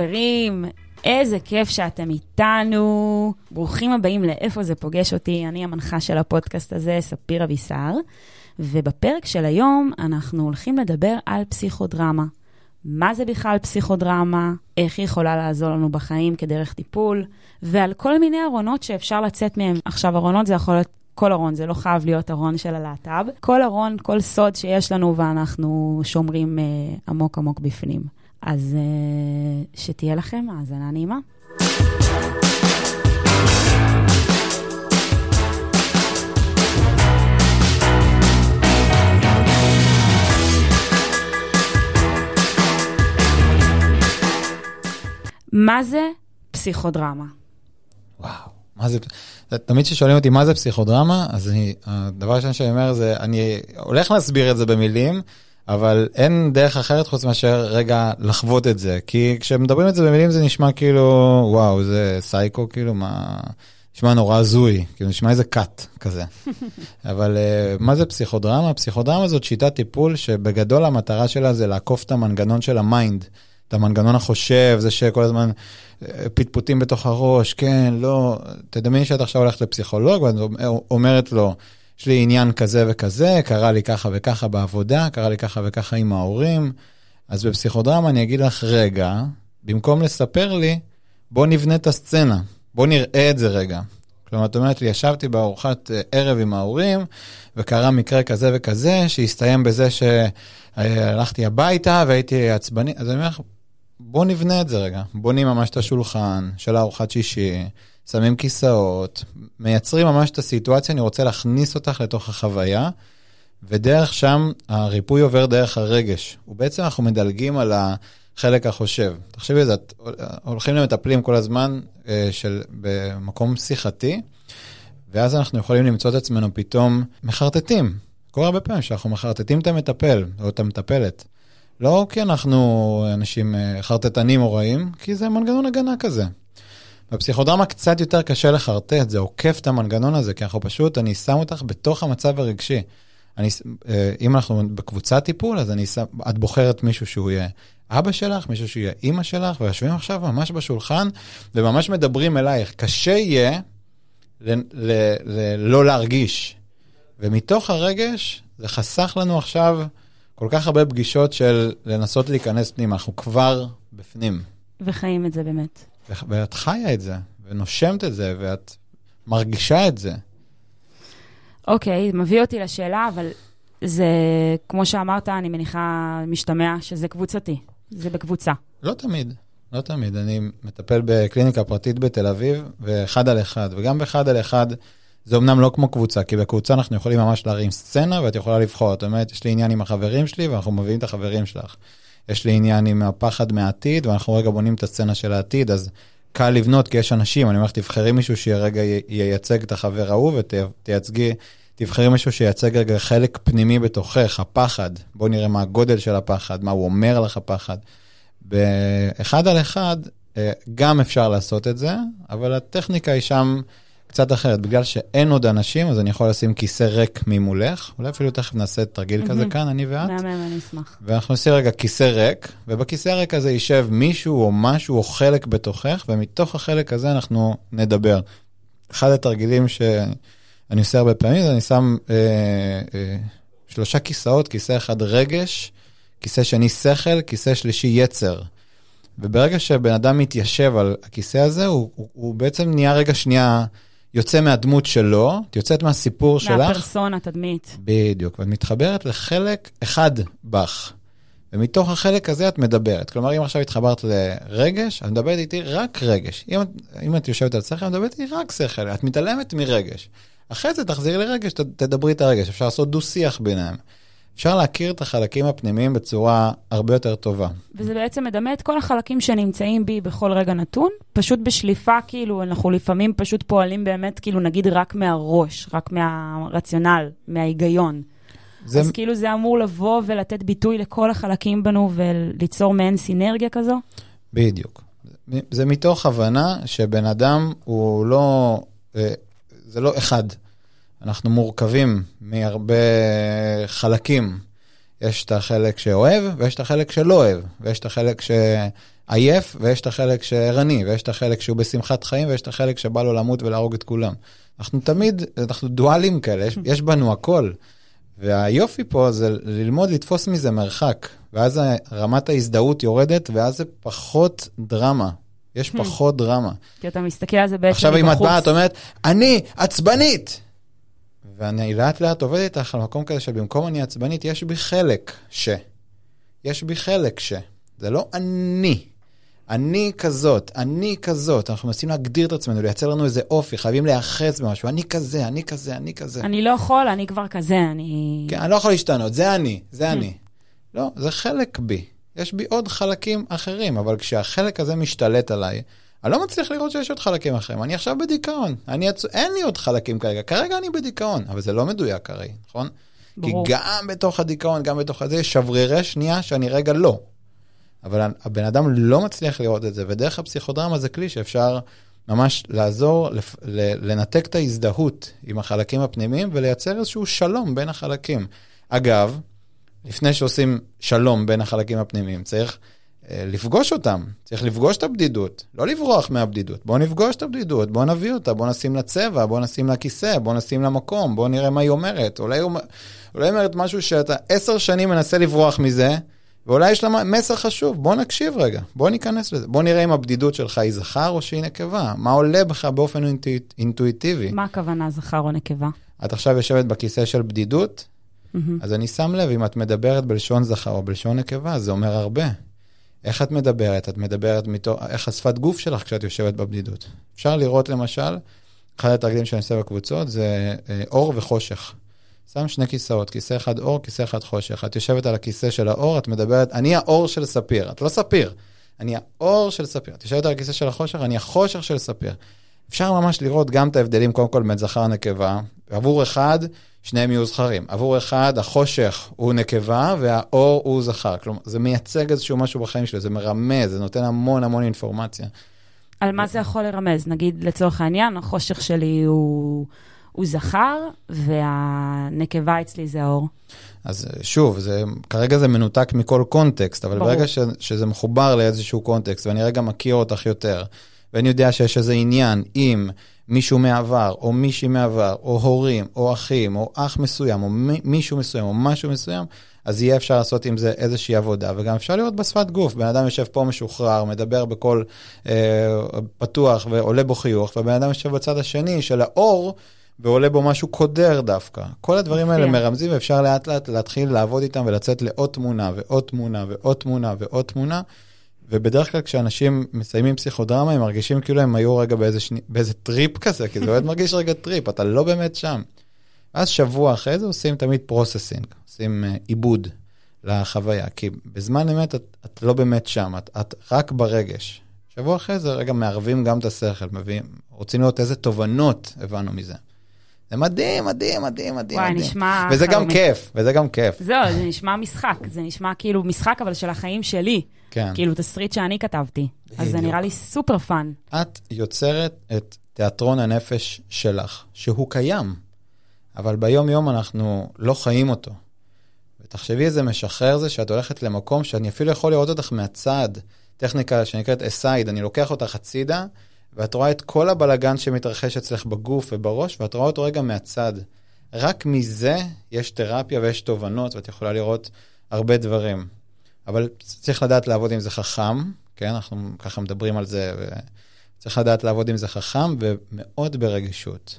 חברים, איזה כיף שאתם איתנו. ברוכים הבאים לאיפה זה פוגש אותי, אני המנחה של הפודקאסט הזה, ספיר אבישר. ובפרק של היום אנחנו הולכים לדבר על פסיכודרמה. מה זה בכלל פסיכודרמה, איך היא יכולה לעזור לנו בחיים כדרך טיפול, ועל כל מיני ארונות שאפשר לצאת מהם. עכשיו, ארונות זה יכול להיות כל ארון, זה לא חייב להיות ארון של הלהט"ב. כל ארון, כל סוד שיש לנו ואנחנו שומרים אה, עמוק עמוק בפנים. אז אה, שתהיה לכם האזנה נעימה. מה זה פסיכודרמה? וואו, מה זה, תמיד כששואלים אותי מה זה פסיכודרמה, אז אני, הדבר הראשון שאני אומר זה, אני הולך להסביר את זה במילים, אבל אין דרך אחרת חוץ מאשר רגע לחוות את זה. כי כשמדברים את זה במילים זה נשמע כאילו, וואו, זה סייקו, כאילו, מה... נשמע נורא הזוי, כאילו נשמע איזה cult כזה. אבל אה, מה זה פסיכודרמה? פסיכודרמה זאת שיטת טיפול שבגדול המטרה שלה זה לעקוף את המנגנון של ה mind, את המנגנון החושב, זה שכל הזמן אה, פטפוטים בתוך הראש, כן, לא, תדמייני שאת עכשיו הולכת לפסיכולוג ואת אומרת לו, יש לי עניין כזה וכזה, קרה לי ככה וככה בעבודה, קרה לי ככה וככה עם ההורים. אז בפסיכודרמה אני אגיד לך, רגע, במקום לספר לי, בוא נבנה את הסצנה, בוא נראה את זה רגע. כלומר, את אומרת לי, ישבתי בארוחת אה, ערב עם ההורים, וקרה מקרה כזה וכזה, שהסתיים בזה שהלכתי הביתה והייתי עצבני. אז אני אומר לך, בוא נבנה את זה רגע. בונים ממש את השולחן של ארוחת שישי, שמים כיסאות, מייצרים ממש את הסיטואציה, אני רוצה להכניס אותך לתוך החוויה, ודרך שם הריפוי עובר דרך הרגש. ובעצם אנחנו מדלגים על החלק החושב. תחשבי על זה, הולכים למטפלים כל הזמן אה, של, במקום שיחתי, ואז אנחנו יכולים למצוא את עצמנו פתאום מחרטטים. קורה הרבה פעמים שאנחנו מחרטטים את המטפל או את המטפלת. לא כי אנחנו אנשים אה, חרטטנים או רעים, כי זה מנגנון הגנה כזה. בפסיכודרמה קצת יותר קשה לחרטט, זה עוקף את המנגנון הזה, כי אנחנו פשוט, אני שם אותך בתוך המצב הרגשי. אני, אה, אם אנחנו בקבוצת טיפול, אז אני שם, את בוחרת מישהו שהוא יהיה אבא שלך, מישהו שיהיה אימא שלך, ויושבים עכשיו ממש בשולחן, וממש מדברים אלייך. קשה יהיה ל, ל, ל, לא להרגיש. ומתוך הרגש, זה חסך לנו עכשיו כל כך הרבה פגישות של לנסות להיכנס פנימה, אנחנו כבר בפנים. וחיים את זה באמת. ואת חיה את זה, ונושמת את זה, ואת מרגישה את זה. אוקיי, מביא אותי לשאלה, אבל זה, כמו שאמרת, אני מניחה, משתמע שזה קבוצתי. זה בקבוצה. לא תמיד, לא תמיד. אני מטפל בקליניקה פרטית בתל אביב, ואחד על אחד, וגם באחד על אחד זה אמנם לא כמו קבוצה, כי בקבוצה אנחנו יכולים ממש להרים סצנה, ואת יכולה לבחור. זאת אומרת, יש לי עניין עם החברים שלי, ואנחנו מביאים את החברים שלך. יש לי עניין עם הפחד מהעתיד, ואנחנו רגע בונים את הסצנה של העתיד, אז קל לבנות, כי יש אנשים, אני אומר לך, תבחרי מישהו שרגע ייצג את החבר ההוא, ותייצגי, תבחרי מישהו שייצג רגע חלק פנימי בתוכך, הפחד. בואו נראה מה הגודל של הפחד, מה הוא אומר לך פחד. באחד על אחד, אה, גם אפשר לעשות את זה, אבל הטכניקה היא שם קצת אחרת. בגלל שאין עוד אנשים, אז אני יכול לשים כיסא ריק ממולך. אולי אפילו תכף נעשה תרגיל כזה כאן, אני ואת. מהמם, אני אשמח. ואנחנו נשים רגע כיסא ריק, ובכיסא הריק הזה יישב מישהו או משהו או חלק בתוכך, ומתוך החלק הזה אנחנו נדבר. אחד התרגילים שאני עושה הרבה פעמים, זה אני שם אה, אה, שלושה כיסאות, כיסא אחד רגש, כיסא שני שכל, כיסא שלישי יצר. וברגע שבן אדם מתיישב על הכיסא הזה, הוא, הוא, הוא בעצם נהיה רגע שנייה... יוצא מהדמות שלו, את יוצאת מהסיפור מהפרסונה, שלך. מהפרסונה, תדמית. בדיוק, ואת מתחברת לחלק אחד בך. ומתוך החלק הזה את מדברת. כלומר, אם עכשיו התחברת לרגש, את מדברת איתי רק רגש. אם, אם את יושבת על שכל, את מדברת איתי רק שכל. את מתעלמת מרגש. אחרי זה תחזירי לרגש, תדברי את הרגש. אפשר לעשות דו-שיח ביניהם. אפשר להכיר את החלקים הפנימיים בצורה הרבה יותר טובה. וזה בעצם מדמה את כל החלקים שנמצאים בי בכל רגע נתון, פשוט בשליפה, כאילו, אנחנו לפעמים פשוט פועלים באמת, כאילו, נגיד רק מהראש, רק מהרציונל, מההיגיון. זה... אז כאילו זה אמור לבוא ולתת ביטוי לכל החלקים בנו וליצור מעין סינרגיה כזו? בדיוק. זה מתוך הבנה שבן אדם הוא לא, אה, זה לא אחד. אנחנו מורכבים מהרבה חלקים. יש את החלק שאוהב, ויש את החלק שלא אוהב, ויש את החלק עייף, ויש את החלק שערני, ויש את החלק שהוא בשמחת חיים, ויש את החלק שבא לו למות ולהרוג את כולם. אנחנו תמיד, אנחנו דואלים כאלה, יש, יש בנו הכל. והיופי פה זה ללמוד לתפוס מזה מרחק, ואז רמת ההזדהות יורדת, ואז זה פחות דרמה. יש פחות דרמה. כי אתה מסתכל על זה בעצם עכשיו, אם את מבחוץ. באה, את אומרת, אני עצבנית! ואני לאט לאט עובד איתך על מקום כזה שבמקום אני עצבנית, יש בי חלק ש. יש בי חלק ש. זה לא אני. אני כזאת, אני כזאת. אנחנו מנסים להגדיר את עצמנו, לייצר לנו איזה אופי, חייבים להיאחז במשהו. אני כזה, אני כזה, אני כזה. אני לא יכול, אני כבר כזה, אני... כן, אני לא יכול להשתנות, זה אני, זה אני. לא, זה חלק בי. יש בי עוד חלקים אחרים, אבל כשהחלק הזה משתלט עליי, אני לא מצליח לראות שיש עוד חלקים אחרים. אני עכשיו בדיכאון. אני עצ... אין לי עוד חלקים כרגע. כרגע אני בדיכאון, אבל זה לא מדויק הרי, נכון? ברור. כי גם בתוך הדיכאון, גם בתוך הזה, יש שברירי שנייה שאני רגע לא. אבל הבן אדם לא מצליח לראות את זה, ודרך הפסיכודרמה זה כלי שאפשר ממש לעזור לפ... לנתק את ההזדהות עם החלקים הפנימיים ולייצר איזשהו שלום בין החלקים. אגב, לפני שעושים שלום בין החלקים הפנימיים, צריך לפגוש אותם, צריך לפגוש את הבדידות, לא לברוח מהבדידות. בואו נפגוש את הבדידות, בואו נביא אותה, בואו נשים לה צבע, בואו נשים לה כיסא, בואו נשים לה מקום, בואו נראה מה היא אומרת. אולי אולי היא אומרת משהו שאתה עשר שנים מנסה לברוח מזה, ואולי יש לה מסר חשוב, בוא נקשיב רגע, בוא ניכנס לזה. בוא נראה אם הבדידות שלך היא זכר או שהיא נקבה, מה עולה בך באופן אינטואיט, אינטואיטיבי. מה הכוונה זכר או נקבה? את עכשיו יושבת בכיסא של בדידות, מהמם. אז אני שם לב, אם את מדברת בלשון זכר או בלשון נקבה, זה אומר הרבה. איך את מדברת? את מדברת מתוך, איך השפת גוף שלך כשאת יושבת בבדידות. אפשר לראות למשל, אחד התרגילים שאני עושה בקבוצות זה אה, אור וחושך. שם שני כיסאות, כיסא אחד אור, כיסא אחד חושך. את יושבת על הכיסא של האור, את מדברת, אני האור של ספיר. את לא ספיר, אני האור של ספיר. את יושבת על הכיסא של החושך, אני החושך של ספיר. אפשר ממש לראות גם את ההבדלים, קודם כל, בין זכר לנקבה. עבור אחד, שניהם יהיו זכרים. עבור אחד, החושך הוא נקבה והאור הוא זכר. כלומר, זה מייצג איזשהו משהו בחיים שלו, זה מרמז, זה נותן המון המון אינפורמציה. על מה זה יכול לרמז? נגיד, לצורך העניין, החושך שלי הוא, הוא זכר, והנקבה אצלי זה האור. אז שוב, זה, כרגע זה מנותק מכל קונטקסט, אבל ברור. ברגע ש, שזה מחובר לאיזשהו קונטקסט, ואני רגע מכיר אותך יותר, ואני יודע שיש איזה עניין עם מישהו מעבר, או מישהי מעבר, או הורים, או אחים, או אח מסוים, או מי, מישהו מסוים, או משהו מסוים, אז יהיה אפשר לעשות עם זה איזושהי עבודה, וגם אפשר לראות בשפת גוף. בן אדם יושב פה משוחרר, מדבר בקול אה, פתוח ועולה בו חיוך, ובן אדם יושב בצד השני של האור, ועולה בו משהו קודר דווקא. כל הדברים האלה. מרמזים, ואפשר לאט לאט להתחיל לעבוד איתם ולצאת לעוד תמונה, ועוד תמונה, ועוד תמונה, ועוד תמונה. ובדרך כלל כשאנשים מסיימים פסיכודרמה, הם מרגישים כאילו הם היו רגע באיזה, שני, באיזה טריפ כזה, כי זה באמת מרגיש רגע טריפ, אתה לא באמת שם. ואז שבוע אחרי זה עושים תמיד processing, עושים אה, עיבוד לחוויה, כי בזמן אמת את, את לא באמת שם, את, את רק ברגש. שבוע אחרי זה רגע מערבים גם את השכל, מביאים, רוצים לראות איזה תובנות הבנו מזה. זה מדהים, מדהים, מדהים, מדהים. וואי, מדהים. נשמע וזה גם חלומי. כיף, וזה גם כיף. זהו, זה נשמע משחק. זה נשמע כאילו משחק, אבל של החיים שלי. כן. כאילו תסריט שאני כתבתי. אז זה. נראה לי super fun. את יוצרת את תיאטרון הנפש שלך, שהוא קיים, אבל ביום-יום אנחנו לא חיים אותו. ותחשבי איזה משחרר זה שאת הולכת למקום שאני אפילו יכול לראות אותך מהצד, טכניקה שנקראת aside, אני לוקח אותך הצידה, ואת רואה את כל הבלגן שמתרחש אצלך בגוף ובראש, ואת רואה אותו רגע מהצד. רק מזה יש תרפיה ויש תובנות, ואת יכולה לראות הרבה דברים. אבל צריך לדעת לעבוד עם זה חכם, כן? אנחנו ככה מדברים על זה, וצריך לדעת לעבוד עם זה חכם ומאוד ברגישות.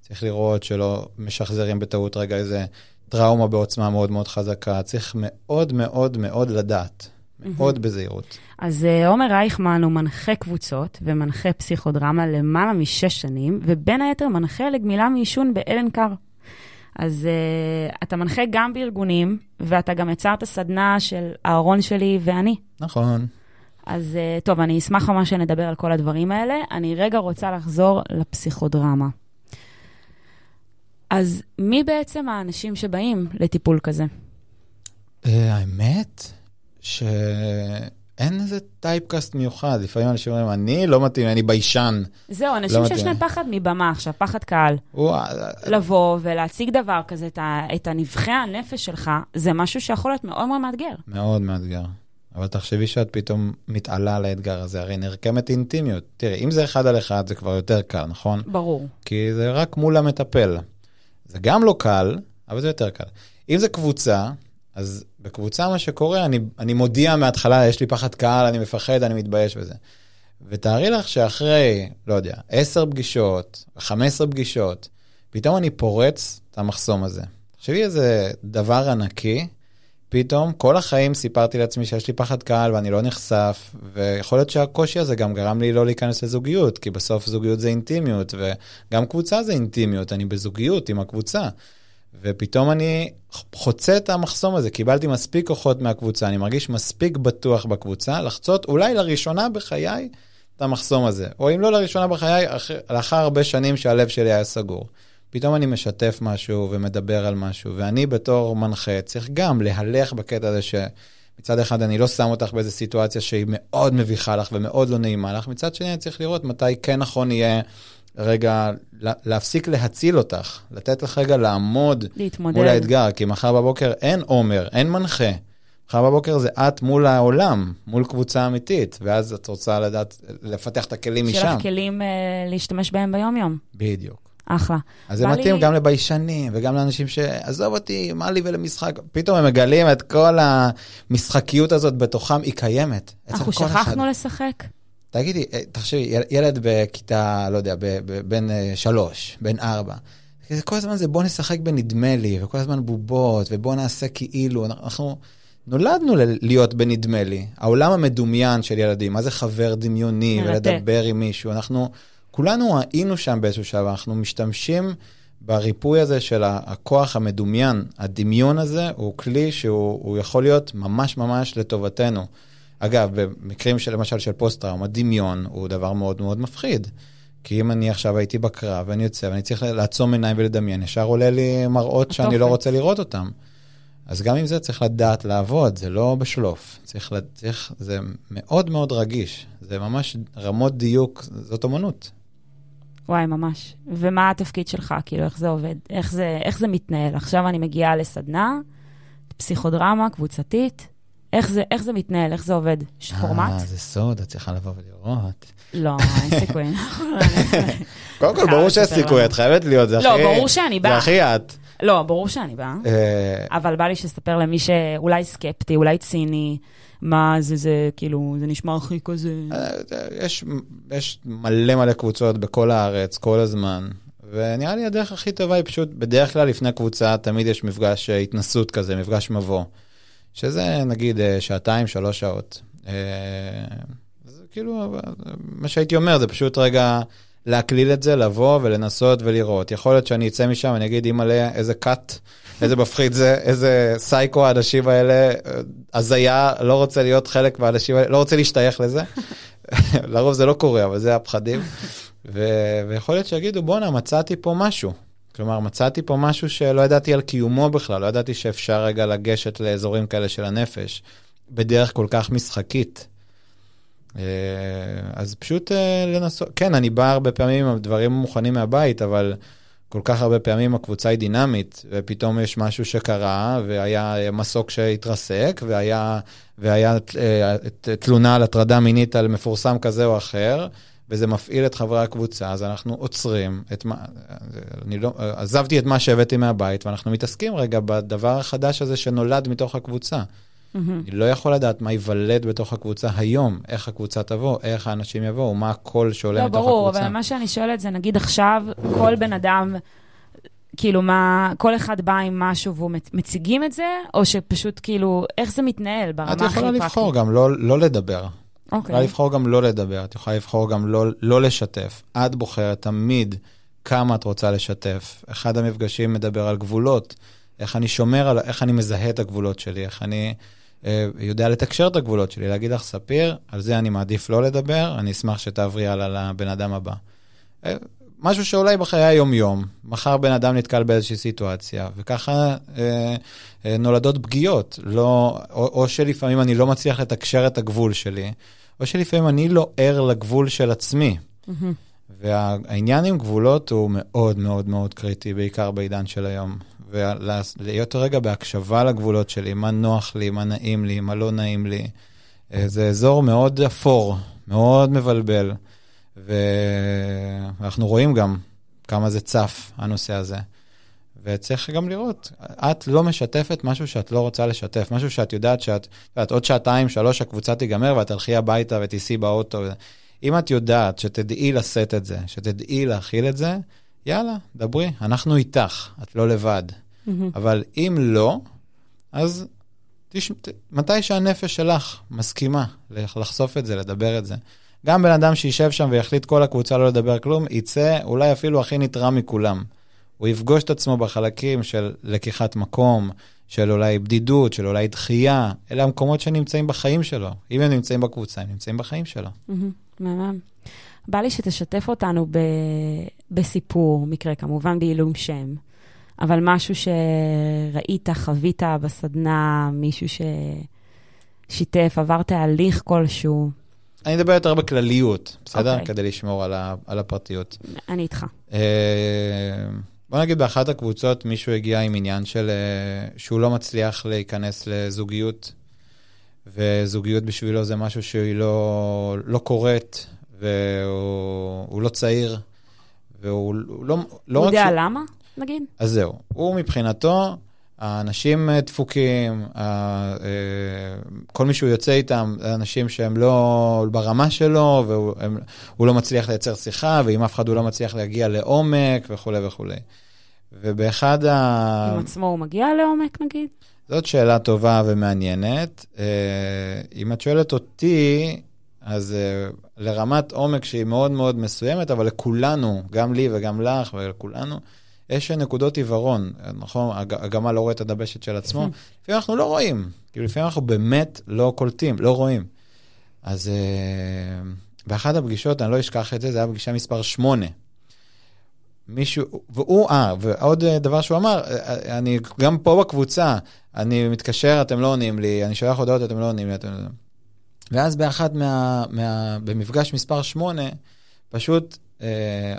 צריך לראות שלא משחזרים בטעות רגע איזה טראומה בעוצמה מאוד מאוד חזקה. צריך מאוד מאוד מאוד לדעת, מאוד בזהירות. אז אה, עומר רייכמן הוא מנחה קבוצות ומנחה פסיכודרמה למעלה משש שנים, ובין היתר מנחה לגמילה מעישון באלן קאר. אז אה, אתה מנחה גם בארגונים, ואתה גם יצרת סדנה של הארון שלי ואני. נכון. אז אה, טוב, אני אשמח ממש שנדבר על כל הדברים האלה. אני רגע רוצה לחזור לפסיכודרמה. אז מי בעצם האנשים שבאים לטיפול כזה? אה, האמת שאין איזה typecast מיוחד. לפעמים אנשים אומרים, אני לא מתאים, אני ביישן. זהו, אנשים לא שיש. להם פחד מבמה עכשיו, פחד קהל. הוא- לבוא ולהציג דבר כזה, את, ה, את הנבחי הנפש שלך, זה משהו שיכול להיות מאוד מאוד מאתגר. מאוד מאתגר. אבל תחשבי שאת פתאום מתעלה על האתגר הזה, הרי נרקמת אינטימיות. תראי, אם זה אחד על אחד זה כבר יותר קל, נכון? ברור. כי זה רק מול המטפל. זה גם לא קל, אבל זה יותר קל. אם זה קבוצה, אז בקבוצה מה שקורה, אני, אני מודיע מההתחלה, יש לי פחד קהל, אני מפחד, אני מתבייש בזה. ותארי לך שאחרי, לא יודע, 10 פגישות, 15 פגישות, פתאום אני פורץ את המחסום הזה. תחשבי איזה דבר ענקי, פתאום כל החיים סיפרתי לעצמי שיש לי פחד קהל ואני לא נחשף, ויכול להיות שהקושי הזה גם גרם לי לא להיכנס לזוגיות, כי בסוף זוגיות זה אינטימיות, וגם קבוצה זה אינטימיות, אני בזוגיות עם הקבוצה. ופתאום אני חוצה את המחסום הזה, קיבלתי מספיק כוחות מהקבוצה, אני מרגיש מספיק בטוח בקבוצה, לחצות אולי לראשונה בחיי את המחסום הזה. או אם לא לראשונה בחיי, לאחר הרבה שנים שהלב שלי היה סגור. פתאום אני משתף משהו ומדבר על משהו, ואני בתור מנחה צריך גם להלך בקטע הזה שמצד אחד אני לא שם אותך באיזו סיטואציה שהיא מאוד מביכה לך ומאוד לא נעימה לך, מצד שני אני צריך לראות מתי כן נכון יהיה רגע להפסיק להציל אותך, לתת לך רגע לעמוד להתמודד. מול האתגר, כי מחר בבוקר אין עומר, אין מנחה. מחר בבוקר זה את מול העולם, מול קבוצה אמיתית, ואז את רוצה לדעת, לפתח את הכלים משם. שיהיה לך כלים uh, להשתמש בהם ביום-יום. בדיוק. אחלה. אז זה מתאים לי... גם לביישנים וגם לאנשים שעזוב אותי, מה לי ולמשחק. פתאום הם מגלים את כל המשחקיות הזאת בתוכם, היא קיימת. אנחנו שכחנו אחד. לשחק. תגידי, אה, תחשבי, ילד בכיתה, לא יודע, בין אה, שלוש, בין ארבע. כל הזמן זה בוא נשחק בנדמה לי, וכל הזמן בובות, ובוא נעשה כאילו. אנחנו נולדנו להיות בנדמה לי. העולם המדומיין של ילדים, מה זה חבר דמיוני, ולדבר עם מישהו. אנחנו... כולנו היינו שם באיזשהו שלב, אנחנו משתמשים בריפוי הזה של הכוח המדומיין. הדמיון הזה הוא כלי שהוא יכול להיות ממש ממש לטובתנו. אגב, במקרים של למשל של פוסט-טראומה, דמיון הוא דבר מאוד מאוד מפחיד. כי אם אני עכשיו הייתי בקרב ואני יוצא ואני צריך לעצום עיניים ולדמיין, ישר עולה לי מראות שאני לא רוצה לראות אותם. אז גם עם זה צריך לדעת לעבוד, זה לא בשלוף. צריך, צריך, זה מאוד מאוד רגיש. זה ממש רמות דיוק, זאת אמנות. וואי, ממש. ומה התפקיד שלך? כאילו, איך זה עובד? איך זה, איך זה מתנהל? עכשיו אני מגיעה לסדנה, פסיכודרמה קבוצתית. איך זה, איך זה מתנהל? איך זה עובד? יש פורמט? אה, זה סוד, את צריכה לבוא ולראות. לא, אין סיכוי. קודם כל, ברור שיש סיכוי, את חייבת להיות, זה לא, הכי... לא, ברור שאני באה. זה הכי את. לא, ברור שאני באה. אה, אבל בא לי שתספר למי שאולי סקפטי, אולי ציני. מה זה, זה כאילו, זה נשמע הכי כזה... אה, יש, יש מלא מלא קבוצות בכל הארץ, כל הזמן, ונראה לי הדרך הכי טובה היא פשוט, בדרך כלל לפני קבוצה תמיד יש מפגש התנסות כזה, מפגש מבוא, שזה נגיד אה, שעתיים, שלוש שעות. אה, זה כאילו, מה שהייתי אומר זה פשוט רגע להקליל את זה, לבוא ולנסות ולראות. יכול להיות שאני אצא משם, אני אגיד, אימא'לה, איזה קאט. איזה מפחיד זה, איזה סייקו האנשים האלה, הזיה, לא רוצה להיות חלק מהאנשים האלה, לא רוצה להשתייך לזה. לרוב זה לא קורה, אבל זה הפחדים. ו- ויכול להיות שיגידו, בואנה, מצאתי פה משהו. כלומר, מצאתי פה משהו שלא ידעתי על קיומו בכלל, לא ידעתי שאפשר רגע לגשת לאזורים כאלה של הנפש, בדרך כל כך משחקית. אה, אז פשוט אה, לנסות, כן, אני בא הרבה פעמים עם דברים מוכנים מהבית, אבל כל כך הרבה פעמים הקבוצה היא דינמית, ופתאום יש משהו שקרה, והיה מסוק שהתרסק, והיה, והיה אה, תלונה על הטרדה מינית על מפורסם כזה או אחר, וזה מפעיל את חברי הקבוצה, אז אנחנו עוצרים את מה... אני לא... עזבתי את מה שהבאתי מהבית, ואנחנו מתעסקים רגע בדבר החדש הזה שנולד מתוך הקבוצה. Mm-hmm. אני לא יכול לדעת מה ייוולד בתוך הקבוצה היום, איך הקבוצה תבוא, איך האנשים יבואו, מה הקול שעולה לא, מתוך ברור, הקבוצה. לא, ברור, אבל מה שאני שואלת זה, נגיד עכשיו, כל בן אדם, כאילו מה, כל אחד בא עם משהו והוא מציגים את זה, או שפשוט כאילו, איך זה מתנהל ברמה הכי פרקטית? את יכולה לבחור גם לא, לא לדבר. אוקיי. Okay. יכולה לבחור גם לא לדבר, את יכולה לבחור גם לא, לא לשתף. את בוחרת תמיד כמה את רוצה לשתף. אחד המפגשים מדבר על גבולות, איך אני שומר על, איך אני מזהה את הגבולות שלי, איך אני... אה, יודע לתקשר את הגבולות שלי, להגיד לך, ספיר, על זה אני מעדיף לא לדבר, אני אשמח שתעברי הלאה לבן אדם הבא. אה, משהו שאולי בחיי היום-יום, מחר בן אדם נתקל באיזושהי סיטואציה, וככה אה, אה, נולדות פגיעות, לא, או, או שלפעמים אני לא מצליח לתקשר את הגבול שלי, או שלפעמים אני לא ער לגבול של עצמי. Mm-hmm. והעניין עם גבולות הוא מאוד מאוד מאוד קריטי, בעיקר בעידן של היום. ולהיות רגע בהקשבה לגבולות שלי, מה נוח לי, מה נעים לי, מה לא נעים לי. אה, זה אזור מאוד אפור, מאוד מבלבל, ואנחנו רואים גם כמה זה צף, הנושא הזה. וצריך גם לראות, את לא משתפת משהו שאת לא רוצה לשתף, משהו שאת יודעת שאת, יודעת, עוד שעתיים, שלוש, הקבוצה תיגמר ואת תלכי הביתה ותיסעי באוטו. אם את יודעת שתדעי לשאת את זה, שתדעי להכיל את זה, יאללה, דברי, אנחנו איתך, את לא לבד. Mm-hmm. אבל אם לא, אז תש... מתי שהנפש שלך מסכימה לחשוף את זה, לדבר את זה. גם בן אדם שישב שם ויחליט כל הקבוצה לא לדבר כלום, יצא אולי אפילו הכי נתרם מכולם. הוא יפגוש את עצמו בחלקים של לקיחת מקום, של אולי בדידות, של אולי דחייה. אלה המקומות שנמצאים בחיים שלו. אם הם נמצאים בקבוצה, הם נמצאים בחיים שלו. מהמם. בא לי שתשתף אותנו ב... בסיפור, מקרה, כמובן בעילום שם, אבל משהו שראית, חווית בסדנה, מישהו ששיתף, עבר תהליך כלשהו. אני אדבר יותר בכלליות, בסדר? Okay. אוקיי. כדי לשמור על, ה... על הפרטיות. אני איתך. בוא נגיד באחת הקבוצות מישהו הגיע עם עניין של אה, שהוא לא מצליח להיכנס לזוגיות, וזוגיות בשבילו זה משהו שהיא לא, לא קורית, והוא לא צעיר, והוא לא... לא הוא יודע ש... למה, נגיד? אז זהו, הוא מבחינתו, האנשים אה, דפוקים, אה, כל מי שהוא יוצא איתם, אנשים שהם לא ברמה שלו, והוא לא מצליח לייצר שיחה, ועם אף אחד הוא לא מצליח להגיע לעומק וכולי וכולי. ובאחד ה... עם עצמו הוא מגיע לעומק נגיד? זאת שאלה טובה ומעניינת. אה, אם את שואלת אותי, אז לרמת עומק שהיא מאוד מאוד מסוימת, אבל לכולנו, גם לי וגם לך ולכולנו, יש נקודות עיוורון, נכון? הגמל לא רואה את הדבשת של עצמו. לפעמים אנחנו לא רואים, כאילו לפעמים אנחנו באמת לא קולטים, לא רואים. אז uh, באחת הפגישות, אני לא אשכח את זה, זה היה פגישה מספר 8. מישהו, והוא, אה, ועוד דבר שהוא אמר, אני גם פה בקבוצה, אני מתקשר, אתם לא עונים לי, אני שולח הודעות, אתם לא עונים לי, אתם לא. ואז באחת מה, מה... במפגש מספר 8, פשוט אה,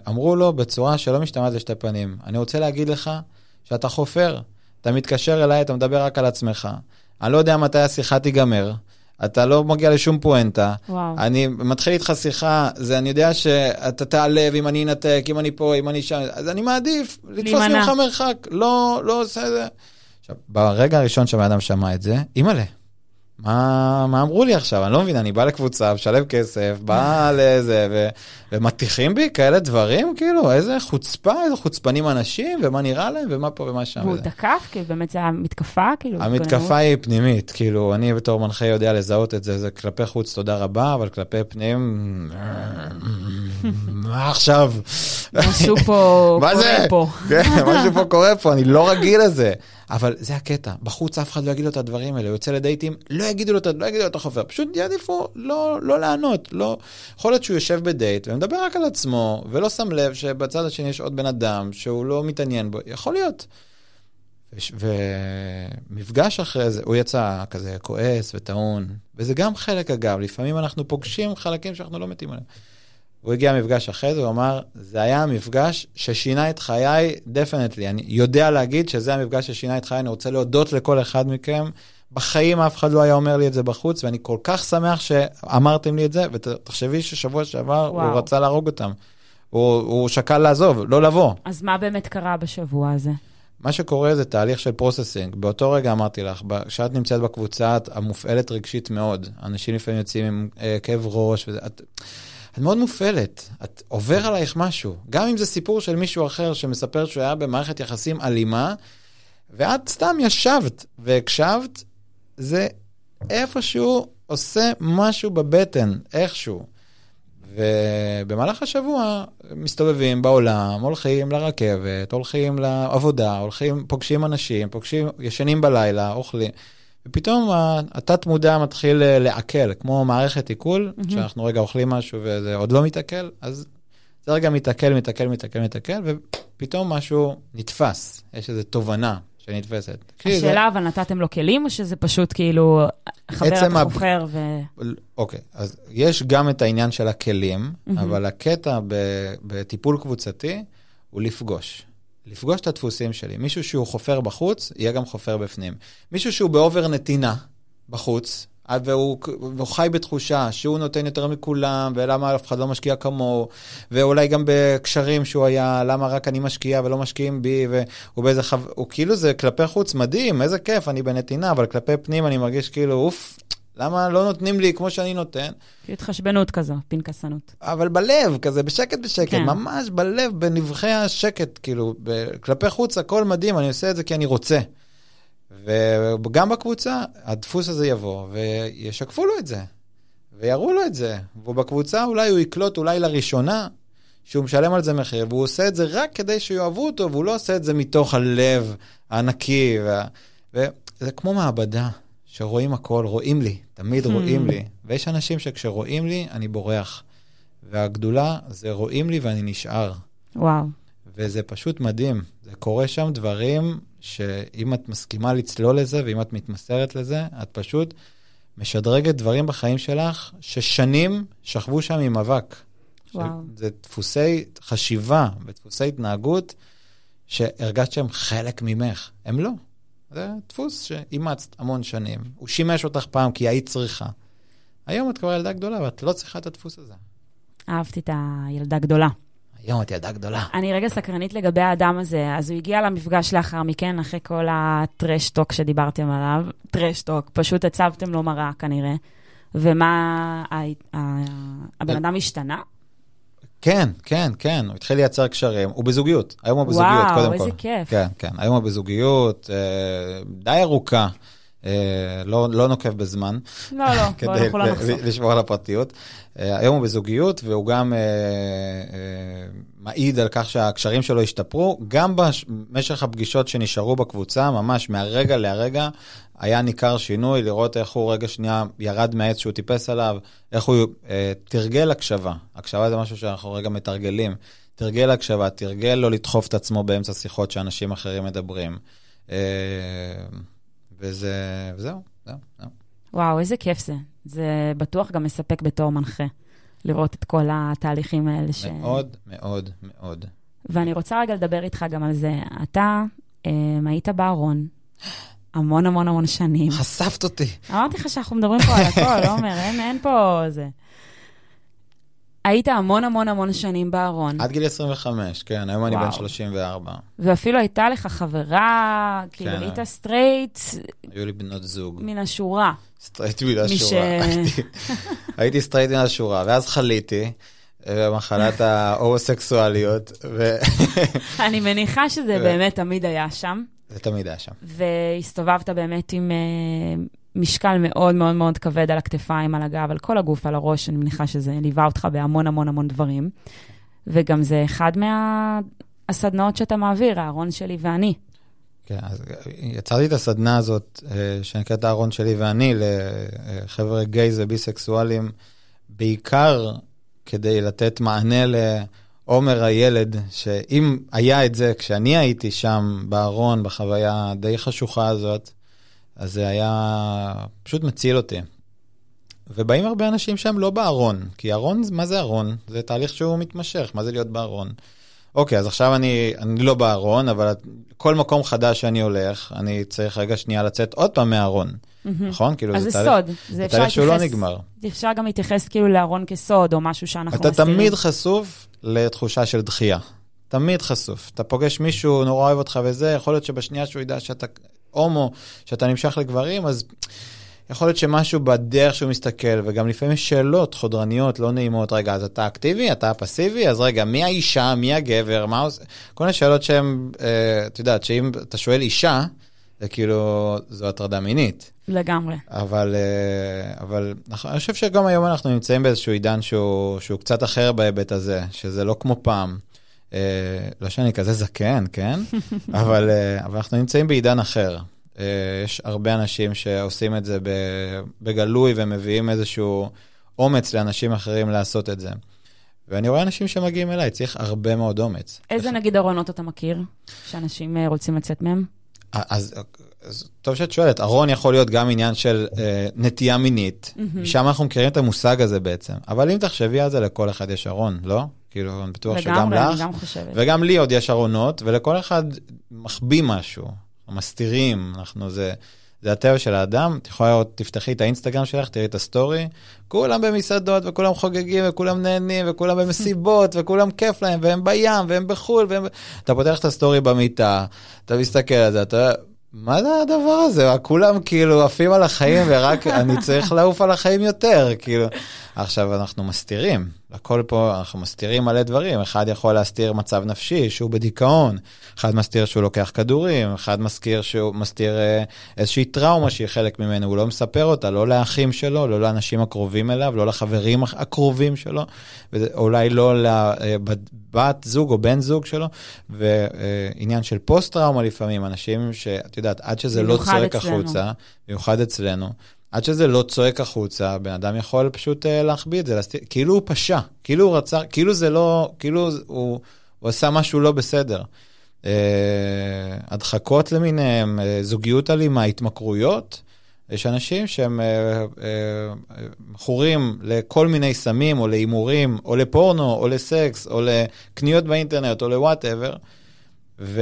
אמרו לו בצורה שלא משתמעת לשתי פנים, אני רוצה להגיד לך שאתה חופר, אתה מתקשר אליי, אתה מדבר רק על עצמך. אני לא יודע מתי השיחה תיגמר, אתה לא מגיע לשום פואנטה. וואו. אני מתחיל איתך שיחה, זה אני יודע שאתה תעלב אם אני אנתק, אם אני פה, אם אני שם, אז אני מעדיף לתפוס ממך מרחק, לא, לא עושה את זה. עכשיו, ברגע הראשון שהבן אדם שמע את זה, אימא'לה. מה, מה אמרו לי עכשיו? אני לא מבין, אני בא לקבוצה, משלם כסף, בא לזה, ו, ומטיחים בי כאלה דברים, כאילו, איזה חוצפה, איזה חוצפנים אנשים, ומה נראה להם, ומה פה ומה שם. והוא תקף? כאילו, באמת זה המתקפה? כאילו, המתקפה היא פנימית, כאילו, אני בתור מנחה יודע לזהות את זה, זה כלפי חוץ, תודה רבה, אבל כלפי פנים, מה עכשיו? משהו פה קורה פה. כן, משהו פה קורה פה, אני לא רגיל לזה. אבל זה הקטע, בחוץ אף אחד לא יגיד לו את הדברים האלה, הוא יוצא לדייטים, לא יגידו לו, לא יגידו לו את החופר, פשוט יעדיפו לא, לא לענות, לא... יכול להיות שהוא יושב בדייט ומדבר רק על עצמו, ולא שם לב שבצד השני יש עוד בן אדם שהוא לא מתעניין בו, יכול להיות. ומפגש אחרי זה, הוא יצא כזה כועס וטעון, וזה גם חלק אגב, לפעמים אנחנו פוגשים חלקים שאנחנו לא מתים עליהם. הוא הגיע מפגש אחרי זה, הוא אמר, זה היה המפגש ששינה את חיי, definitely. אני יודע להגיד שזה המפגש ששינה את חיי, אני רוצה להודות לכל אחד מכם. בחיים אף אחד לא היה אומר לי את זה בחוץ, ואני כל כך שמח שאמרתם לי את זה, ותחשבי ששבוע שעבר וואו. הוא רצה להרוג אותם. הוא, הוא שקל לעזוב, לא לבוא. אז מה באמת קרה בשבוע הזה? מה שקורה זה תהליך של processing. באותו רגע אמרתי לך, כשאת נמצאת בקבוצה, את מופעלת רגשית מאוד. אנשים לפעמים יוצאים עם אה, כאב ראש, וזה... את... את מאוד מופעלת, את עובר עלייך משהו. גם אם זה סיפור של מישהו אחר שמספר שהוא היה במערכת יחסים אלימה, ואת סתם ישבת והקשבת, זה איפשהו עושה משהו בבטן, איכשהו. ובמהלך השבוע מסתובבים בעולם, הולכים לרכבת, הולכים לעבודה, הולכים, פוגשים אנשים, פוגשים, ישנים בלילה, אוכלים. ופתאום התת מודע מתחיל אה, לעכל, כמו מערכת עיכול, mm-hmm. שאנחנו רגע אוכלים משהו וזה עוד לא מתעכל, אז זה רגע מתעכל, מתעכל, מתעכל, מתעכל, ופתאום משהו נתפס, יש איזו תובנה שנתפסת. השאלה, אבל נתתם לו כלים, או שזה פשוט כאילו חבר אתה בוחר ו... אוקיי, אז יש גם את העניין של הכלים, mm-hmm. אבל הקטע בטיפול קבוצתי הוא לפגוש. לפגוש את הדפוסים שלי. מישהו שהוא חופר בחוץ, יהיה גם חופר בפנים. מישהו שהוא ב over נתינה בחוץ, והוא, והוא חי בתחושה שהוא נותן יותר מכולם, ולמה אף אחד לא משקיע כמוהו, ואולי גם בקשרים שהוא היה, למה רק אני משקיע ולא משקיעים בי, והוא באיזה חו... הוא כאילו זה כלפי חוץ מדהים, איזה כיף, אני בנתינה, אבל כלפי פנים אני מרגיש כאילו, אוף, למה לא נותנים לי כמו שאני נותן? התחשבנות כזו, פנקסנות. אבל בלב, כזה בשקט בשקט, כן. ממש בלב, בנבכי השקט, כאילו, ב- כלפי חוץ הכל מדהים, אני עושה את זה כי אני רוצה. וגם בקבוצה, הדפוס הזה יבוא, וישקפו לו את זה, ויראו לו את זה. ובקבוצה אולי הוא יקלוט אולי לראשונה, שהוא משלם על זה מחיר, והוא עושה את זה רק כדי שיאהבו אותו, והוא לא עושה את זה מתוך הלב הענקי. וה... וזה כמו מעבדה, שרואים הכל, רואים לי, תמיד hmm. רואים לי. ויש אנשים שכשרואים לי, אני בורח. והגדולה זה רואים לי ואני נשאר. וואו. וזה פשוט מדהים. זה קורה שם דברים שאם את מסכימה לצלול לזה ואם את מתמסרת לזה, את פשוט משדרגת דברים בחיים שלך ששנים שכבו שם עם אבק. וואו. זה דפוסי חשיבה ודפוסי התנהגות שהרגשת שהם חלק ממך. הם לא. זה דפוס שאימצת המון שנים. הוא שימש אותך פעם כי היית צריכה. היום את כבר ילדה גדולה ואת לא צריכה את הדפוס הזה. אהבתי את הילדה גדולה. היום את ילדה גדולה. אני רגע סקרנית לגבי האדם הזה. אז הוא הגיע למפגש לאחר מכן, אחרי כל הטרשטוק שדיברתם עליו. טרשטוק, פשוט הצבתם לו מראה כנראה. ומה, הבן אדם השתנה? כן, כן, כן, הוא התחיל לייצר קשרים, הוא בזוגיות, היום הוא בזוגיות, וואו, קודם כל. וואו, איזה כיף. כן, כן, היום הוא בזוגיות, אה, די ארוכה. אה, לא, לא נוקב בזמן. לא, לא, אנחנו לא. לשמור על הפרטיות. אה, היום הוא בזוגיות, והוא גם מעיד על כך שהקשרים שלו השתפרו. גם במשך הפגישות שנשארו בקבוצה, ממש מהרגע להרגע, היה ניכר שינוי, לראות איך הוא רגע שנייה ירד מהעץ שהוא טיפס עליו, איך הוא תרגל הקשבה. הקשבה זה משהו שאנחנו רגע מתרגלים. תרגל הקשבה, תרגל לא לדחוף את עצמו באמצע שיחות שאנשים אחרים מדברים. וזה, וזהו, זהו, זהו. וואו, איזה כיף זה. זה בטוח גם מספק בתור מנחה, לראות את כל התהליכים האלה ש... מאוד, מאוד, מאוד. ואני רוצה רגע לדבר איתך גם על זה. אתה אה, היית בארון המון המון המון שנים. חשפת אותי. אמרתי לך שאנחנו מדברים פה על הכל, אומר, אין, אין פה זה. היית המון המון המון שנים בארון. עד גיל 25, כן, היום וואו. אני בן 34. ואפילו הייתה לך חברה, כאילו כן. היית סטרייט. היו לי בנות זוג. מן השורה. סטרייט מן השורה. הייתי, הייתי סטרייט מן השורה, ואז חליתי. במחלת ההומוסקסואליות. ו... אני מניחה שזה באמת תמיד היה שם. זה תמיד היה שם. והסתובבת באמת עם אה, משקל מאוד מאוד מאוד כבד על הכתפיים, על הגב, על כל הגוף, על הראש, אני מניחה שזה ליווה אותך בהמון המון המון דברים. וגם זה אחד מהסדנאות שאתה מעביר, הארון שלי ואני. כן, אז יצרתי את הסדנה הזאת, אה, שנקראת הארון שלי ואני, לחבר'ה גייז וביסקסואלים, בעיקר כדי לתת מענה לעומר הילד, שאם היה את זה כשאני הייתי שם בארון, בחוויה הדי חשוכה הזאת, אז זה היה פשוט מציל אותי. ובאים הרבה אנשים שהם לא בארון, כי ארון, מה זה ארון? זה תהליך שהוא מתמשך, מה זה להיות בארון? אוקיי, אז עכשיו אני, אני לא בארון, אבל כל מקום חדש שאני הולך, אני צריך רגע שנייה לצאת עוד פעם מהארון, mm-hmm. נכון? כאילו אז זה, זה תהליך, סוד, זה תהליך שהוא לא נגמר. אפשר גם להתייחס כאילו לארון כסוד, או משהו שאנחנו אתה מסתירים. תמיד חשוף לתחושה של דחייה. תמיד חשוף. אתה פוגש מישהו, נורא אוהב אותך וזה, יכול להיות שבשנייה שהוא ידע שאתה הומו, שאתה נמשך לגברים, אז יכול להיות שמשהו בדרך שהוא מסתכל, וגם לפעמים יש שאלות חודרניות, לא נעימות, רגע, אז אתה אקטיבי, אתה פסיבי, אז רגע, מי האישה, מי הגבר, מה עושה, כל מיני שאלות שהן, אה, את יודעת, שאם אתה שואל אישה, זה כאילו, זו הטרדה מינית. לגמרי. אבל, אה, אבל אני חושב שגם היום אנחנו נמצאים באיזשהו עידן שהוא, שהוא קצת אחר בהיבט הזה, שזה לא כמו פעם. אה, לא שאני כזה זקן, כן? אבל, אה, אבל אנחנו נמצאים בעידן אחר. אה, יש הרבה אנשים שעושים את זה בגלוי ומביאים איזשהו אומץ לאנשים אחרים לעשות את זה. ואני רואה אנשים שמגיעים אליי, צריך הרבה מאוד אומץ. איזה נגיד ארונות אתה מכיר, שאנשים רוצים לצאת מהם? אז, אז טוב שאת שואלת, ארון יכול להיות גם עניין של אה, נטייה מינית, mm-hmm. משם אנחנו מכירים את המושג הזה בעצם. אבל אם תחשבי על זה, לכל אחד יש ארון, לא? כאילו, אני בטוח לגמרי, שגם לך, גם חושבת. וגם לי עוד יש ארונות, ולכל אחד מחביא משהו, מסתירים, אנחנו זה... זה הטבע של האדם. את יכולה לראות, תפתחי את האינסטגרם שלך, תראי את הסטורי, כולם במסעדות, וכולם חוגגים, וכולם נהנים, וכולם במסיבות, וכולם כיף להם, והם בים, והם בחו"ל, והם... אתה פותח את הסטורי במיטה, אתה מסתכל על זה, אתה... מה זה הדבר הזה? כולם כאילו עפים על החיים ורק אני צריך לעוף על החיים יותר, כאילו. עכשיו אנחנו מסתירים, הכל פה, אנחנו מסתירים מלא דברים. אחד יכול להסתיר מצב נפשי, שהוא בדיכאון, אחד מסתיר שהוא לוקח כדורים, אחד מסתיר שהוא מסתיר אה, איזושהי טראומה שהיא חלק ממנו, הוא לא מספר אותה, לא לאחים שלו, לא לאנשים הקרובים אליו, לא לחברים הקרובים שלו, ואולי לא לבת זוג או בן זוג שלו, ועניין של פוסט-טראומה לפעמים, אנשים שאת יודעת, עד שזה לא צועק החוצה, במיוחד אצלנו. עד שזה לא צועק החוצה, בן אדם יכול פשוט uh, להחביא את זה, להסתיר, כאילו הוא פשע, כאילו הוא רצה, כאילו זה לא, כאילו הוא, הוא עשה משהו לא בסדר. Uh, הדחקות למיניהם, uh, זוגיות אלימה, התמכרויות. יש אנשים שהם מכורים uh, uh, לכל מיני סמים, או להימורים, או לפורנו, או לסקס, או לקניות באינטרנט, או לוואטאבר. ו...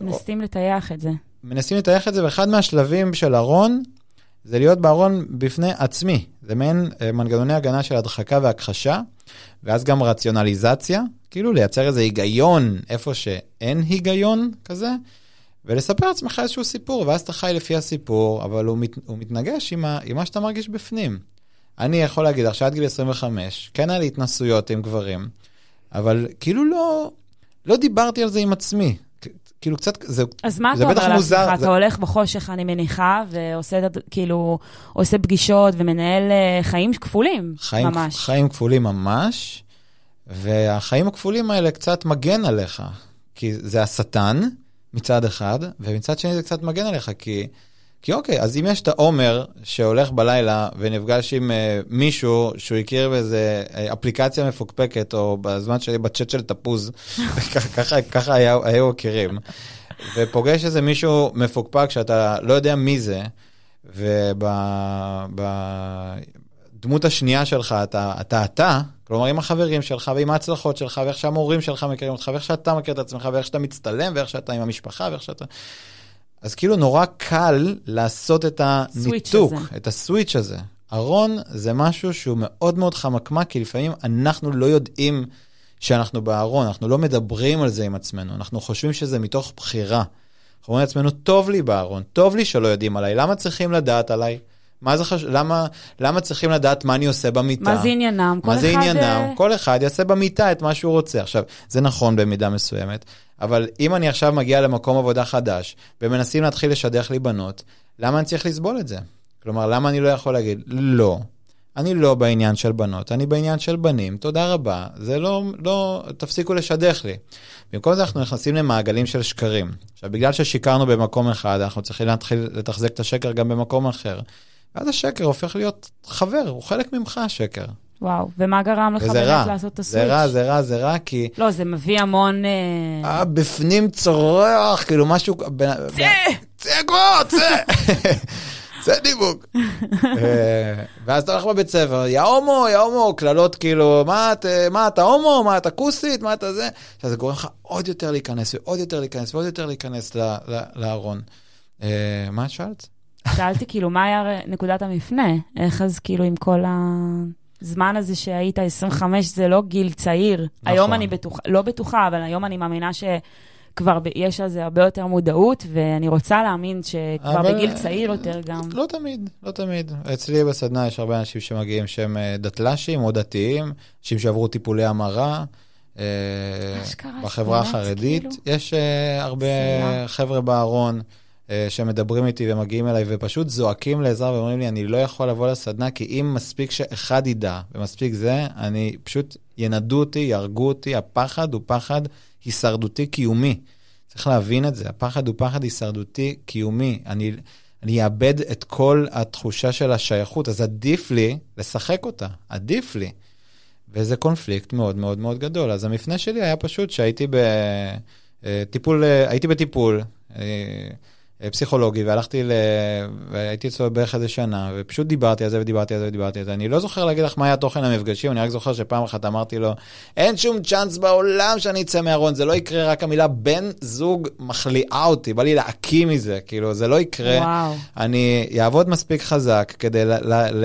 מנסים לטייח את זה. מנסים לטייח את זה, ואחד מהשלבים של ארון, זה להיות בארון בפני עצמי. זה מעין אה, מנגנוני הגנה של הדחקה והכחשה, ואז גם רציונליזציה, כאילו לייצר איזה היגיון איפה שאין היגיון כזה, ולספר לעצמך איזשהו סיפור, ואז אתה חי לפי הסיפור, אבל הוא, מת, הוא מתנגש עם, ה, עם מה שאתה מרגיש בפנים. אני יכול להגיד לך שעד גיל 25, כן היה לי התנסויות עם גברים, אבל כאילו לא, לא דיברתי על זה עם עצמי. כאילו קצת, זה, אז מה אתה אומר לעצמך? אתה הולך בחושך, אני מניחה, ועושה כאילו, עושה פגישות ומנהל אה, חיים כפולים, חיים, ממש. חיים כפולים ממש, והחיים הכפולים האלה קצת מגן עליך, כי זה השטן מצד אחד, ומצד שני זה קצת מגן עליך, כי... כי אוקיי, אז אם יש את העומר שהולך בלילה ונפגש עם uh, מישהו שהוא הכיר באיזה uh, אפליקציה מפוקפקת, או בזמן שלי בצ'אט של תפוז, ככה, ככה היה, היו מכירים, ופוגש איזה מישהו מפוקפק שאתה לא יודע מי זה, ובדמות השנייה שלך אתה אתה, אתה, כלומר עם החברים שלך ועם ההצלחות שלך, ואיך שהמורים שלך מכירים אותך, ואיך שאתה מכיר את עצמך, ואיך שאתה מצטלם, ואיך שאתה עם המשפחה, ואיך שאתה... אז כאילו נורא קל לעשות את הניתוק, את הסוויץ' הזה. ארון זה משהו שהוא מאוד מאוד חמקמק, כי לפעמים אנחנו לא יודעים שאנחנו בארון, אנחנו לא מדברים על זה עם עצמנו, אנחנו חושבים שזה מתוך בחירה. אנחנו אומרים לעצמנו, טוב לי בארון, טוב לי שלא יודעים עליי, למה צריכים לדעת עליי? מה זה חשוב? למה, למה צריכים לדעת מה אני עושה במיטה? מה זה עניינם? מה זה עניינם? אה, כל אחד יעשה במיטה את מה שהוא רוצה. עכשיו, זה נכון במידה מסוימת, אבל אם אני עכשיו מגיע למקום עבודה חדש, ומנסים להתחיל לשדך לי בנות, למה אני צריך לסבול את זה? כלומר, למה אני לא יכול להגיד, לא, אני לא בעניין של בנות, אני בעניין של בנים, תודה רבה, זה לא, לא, תפסיקו לשדך לי. במקום זה אנחנו נכנסים למעגלים של שקרים. עכשיו, בגלל ששיקרנו במקום אחד, אנחנו צריכים להתחיל לתחזק את השקר גם במקום אחר. ואז השקר הופך להיות חבר, הוא חלק ממך, השקר. וואו, ומה גרם לך באמת לעשות את הסוויץ'? זה רע, זה רע, זה רע, כי... לא, זה מביא המון... אה, בפנים צורח, כאילו משהו... צא! צא כבר, צא! צא דיבוק. אה, ואז אתה הולך בבית ספר, יא הומו, יא הומו, קללות כאילו, מה אתה הומו, מה אתה כוסית, מה אתה זה? עכשיו זה גורם לך עוד יותר להיכנס, ועוד יותר להיכנס, ועוד יותר להיכנס לארון. אה, מה את שאלת? שאלתי כאילו, מה היה נקודת המפנה? איך אז כאילו עם כל הזמן הזה שהיית 25, זה לא גיל צעיר. נכון. היום אני בטוחה, לא בטוחה, אבל היום אני מאמינה שכבר יש על זה הרבה יותר מודעות, ואני רוצה להאמין שכבר אבל... בגיל צעיר יותר גם. לא תמיד, לא תמיד. אצלי בסדנה יש הרבה אנשים שמגיעים שהם אה, דתל"שים או דתיים, אנשים שעברו טיפולי המרה. אה, בחברה החרדית. כאילו? יש uh, הרבה חבר'ה בארון. אה, שמדברים איתי ומגיעים אליי ופשוט זועקים לעזרה ואומרים לי, אני לא יכול לבוא לסדנה, כי אם מספיק שאחד ידע ומספיק זה, אני פשוט ינדו אותי, יהרגו אותי. הפחד הוא פחד הישרדותי קיומי. צריך להבין את זה, הפחד הוא פחד הישרדותי קיומי. אני, אני אאבד את כל התחושה של השייכות, אז עדיף לי לשחק אותה, עדיף לי. וזה קונפליקט מאוד מאוד מאוד גדול. אז המפנה שלי היה פשוט שהייתי בטיפול, אה, הייתי בטיפול. אה, אה, פסיכולוגי, והלכתי ל... והייתי אצלו בערך איזה שנה, ופשוט דיברתי על זה ודיברתי על זה ודיברתי על זה. אני לא זוכר להגיד לך מה היה תוכן המפגשים, אני רק זוכר שפעם אחת אמרתי לו, אין שום צ'אנס בעולם שאני אצא מהארון, זה לא יקרה, רק המילה בן זוג מחליאה אותי, בא לי להקיא מזה, כאילו, זה לא יקרה. וואו. אני אעבוד מספיק חזק כדי ל- ל- ל-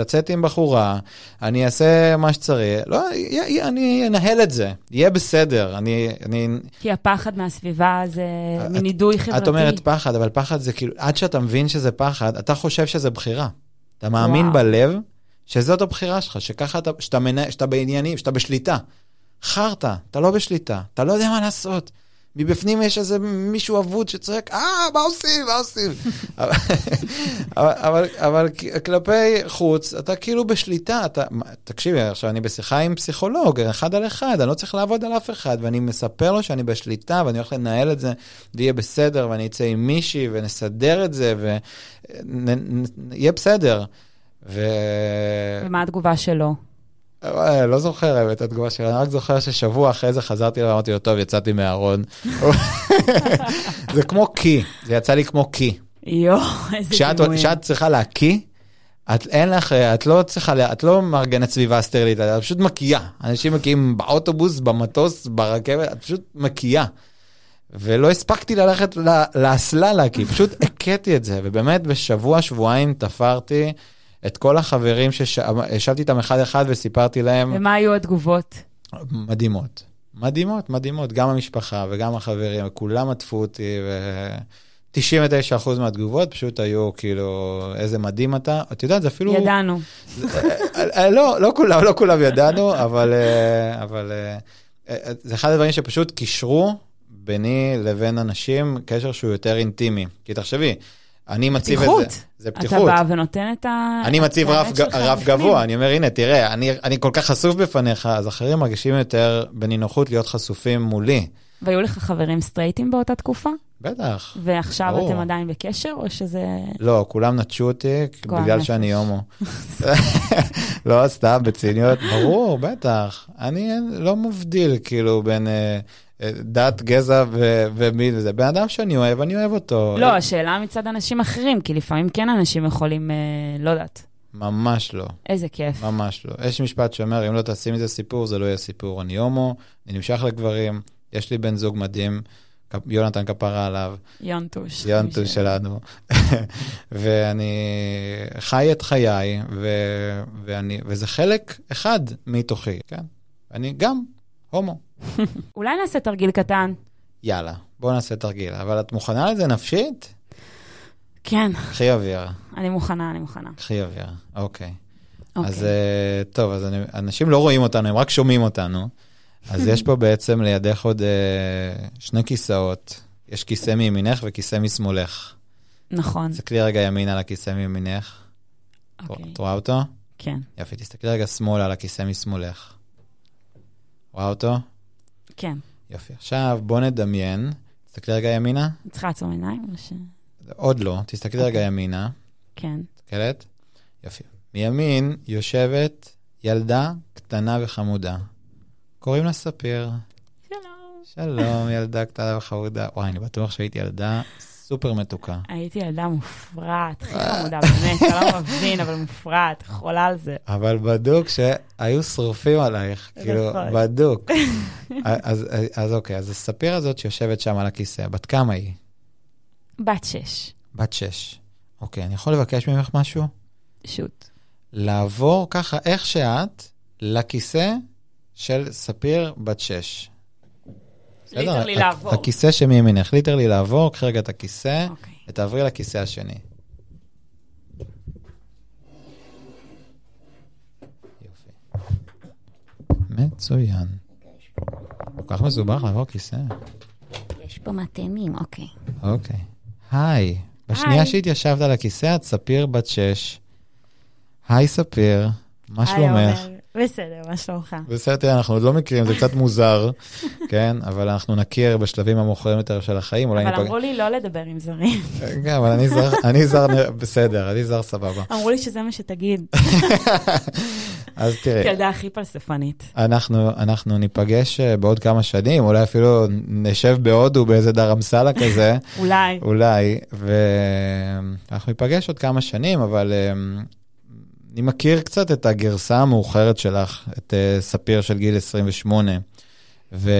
לצאת עם בחורה, אני אעשה מה שצריך, לא, י- י- אני אנהל את זה, יהיה בסדר. אני, אני, כי הפחד מהסביבה זה את- מין נידוי חברתי. את אומרת פחד, אבל פחד זה כאילו, עד שאתה מבין שזה פחד, אתה חושב שזה בחירה. אתה מאמין וואו. בלב שזאת הבחירה שלך, שככה אתה, שאתה, מנה, שאתה בעניינים, שאתה בשליטה. חרטא, אתה לא בשליטה, אתה לא יודע מה לעשות. מבפנים יש איזה מישהו אבוד שצועק, אה, מה עושים, מה עושים? אבל, אבל, אבל, כלפי חוץ, אתה כאילו בשליטה, אתה, תקשיבי, עכשיו אני בשיחה עם פסיכולוג, אחד על אחד, אני לא צריך לעבוד על אף אחד, ואני מספר לו שאני בשליטה, ואני הולך לנהל את זה, ויהיה בסדר, ואני אצא עם מישהי, ונסדר את זה, ויהיה בסדר. ו... ומה התגובה שלו? אה, לא זוכר האמת את התגובה שלה, אני רק זוכר ששבוע אחרי זה חזרתי אליו, אמרתי לו, טוב, יצאתי מהארון. זה כמו קי, זה יצא לי כמו קי. יואו, איזה דימוי. כשאת צריכה להקיא, את אין לך, את לא צריכה, את לא מארגנת סביבה סטרילית, את פשוט מקיאה. אנשים מקיאים באוטובוס, במטוס, ברכבת, את פשוט מקיאה. ולא הספקתי ללכת לאסלה להקיא, פשוט הכיתי את זה, ובאמת בשבוע, שבועיים תפרתי את כל החברים שישבתי איתם אחד-אחד וסיפרתי להם, ומה היו התגובות? מדהימות. מדהימות, מדהימות, גם המשפחה וגם החברים, כולם עטפו אותי, ו-99% מהתגובות פשוט היו כאילו, איזה מדהים אתה. את יודעת, זה אפילו... ידענו. אה, לא, לא כולם, לא כולם ידענו, אבל, אה, אבל אה, זה אחד הדברים שפשוט קישרו ביני לבין אנשים קשר שהוא יותר אינטימי. כי תחשבי, אני מציב את פתיחות. זה. זה אתה פתיחות. בא ונותן את ה... אני מציב רף, ג- רף. גבוה, אני אומר, הנה, תראה, אני, אני כל כך חשוף בפניך, אז אחרים מרגישים יותר בנינוחות להיות חשופים מולי. והיו לך חברים סטרייטים באותה תקופה? בטח. ועכשיו ברור. אתם עדיין בקשר, או שזה... לא, כולם נטשו אותי בגלל נפש. שאני הומו. לא, סתם, בציניות, ברור, בטח. אני לא מבדיל, כאילו, בין אה, דת, גזע ו- ומין וזה. בן אדם שאני אוהב, אני אוהב אותו. לא, השאלה מצד אנשים אחרים, כי לפעמים כן אנשים יכולים, אה, לא יודעת, ממש לא, איזה כיף. ממש לא. יש משפט שאומר, אם לא תעשי מזה סיפור, זה לא יהיה סיפור. אני הומו, אני נמשך לגברים, יש לי בן זוג מדהים, יונתן כפרה עליו. יונטוש. יונטו שלנו. ואני חי את חיי, ו... ואני... וזה חלק אחד מתוכי, כן? אני גם הומו. אולי נעשה תרגיל קטן. יאללה, בואו נעשה תרגיל. אבל את מוכנה לזה נפשית? כן, קחי אוויר, אני מוכנה, אני מוכנה. קחי אוויר, אוקיי. אוקיי. אז אה, טוב, אז אני, אנשים לא רואים אותנו, הם רק שומעים אותנו. אז יש פה בעצם לידך עוד אה, שני כיסאות. יש כיסא מימינך וכיסא משמאלך. נכון, תסתכלי רגע ימינה על הכיסא מימינך. אוקיי, את רואה אותו? כן, יופי, תסתכלי רגע שמאלה על הכיסא משמאלך. רואה אותו? כן. יופי. עכשיו בוא נדמיין, תסתכלי רגע ימינה. צריכה לעצום עיניים או ש... עוד לא, תסתכלי רגע ימינה. כן. מסתכלת? יופי. מימין יושבת ילדה קטנה וחמודה. קוראים לה ספיר. שלום. שלום, ילדה קטנה וחמודה. וואי, אני בטוח שהייתי ילדה סופר מתוקה. הייתי ילדה מופרעת, הכי חמודה, באמת, אתה לא מבין, אבל מופרעת, חולה על זה. אבל בדוק שהיו שרופים עלייך, כאילו, נכון. בדוק. אז, אז, אז אוקיי, אז הספיר הזאת שיושבת שם על הכיסא, בת כמה היא? בת שש, בת שש. אוקיי, אני יכול לבקש ממך משהו? שוט. לעבור ככה, איך שאת, לכיסא של ספיר בת שש. בסדר? literally הכ- לעבור. הכיסא שמימינך, literally לעבור, קחי רגע את הכיסא אוקיי. ותעברי לכיסא השני. יופי. מצוין. כל כך מסובך לעבור כיסא. יש פה מתאמים, אוקיי. אוקיי. היי. בשנייה היי. שהתיישבת על הכיסא, את ספיר בת שש. היי ספיר, מה היי, שלומך? בסדר, מה שלומך? בסדר, תראה, אנחנו עוד לא מכירים, זה קצת מוזר, כן? אבל אנחנו נכיר בשלבים המאוחרים יותר של החיים, אולי אבל. אמרו לי לא לדבר עם זרים. כן, אבל אני זר, אני זר, בסדר, אני זר סבבה. אמרו לי שזה מה שתגיד. אז תראי, כילדה הכי פלספנית. אנחנו, אנחנו ניפגש אה, בעוד כמה שנים, אולי אפילו נשב בהודו באיזה דרמסלה כזה, אולי. אולי, ואנחנו ניפגש עוד כמה שנים, אבל אה, אני מכיר קצת את הגרסה המאוחרת שלך, את אה, ספיר של גיל 28, ואם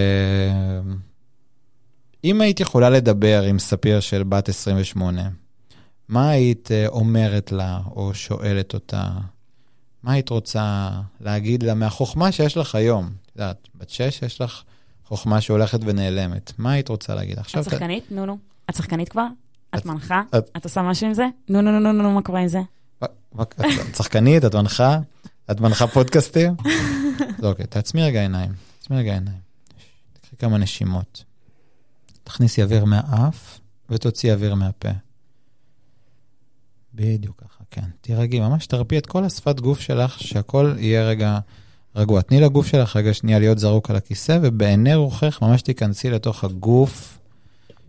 היית יכולה לדבר עם ספיר של בת 28, מה היית אה, אומרת לה או שואלת אותה? מה היית רוצה להגיד לה מהחוכמה שיש לך היום? את יודעת, בת שש יש לך חוכמה שהולכת ונעלמת. מה היית רוצה להגיד? עכשיו... את שחקנית? נו, נו. את שחקנית כבר? את מנחה? את- עושה משהו עם זה? נו, נו, נו, נו, מה קורה עם זה? את שחקנית, את מנחה? את מנחה פודקאסטים? אוקיי, תעצמי רגע עיניים. תעצמי רגע עיניים. תקחי כמה נשימות. תכניסי אוויר מהאף ותוציאי אוויר מהפה. בדיוק ככה, כן. תירגעי, ממש תרפי את כל השפת גוף שלך, שהכל יהיה רגע רגוע. תני לגוף שלך רגע שנייה להיות זרוק על הכיסא, ובעיני רוחך ממש תיכנסי לתוך הגוף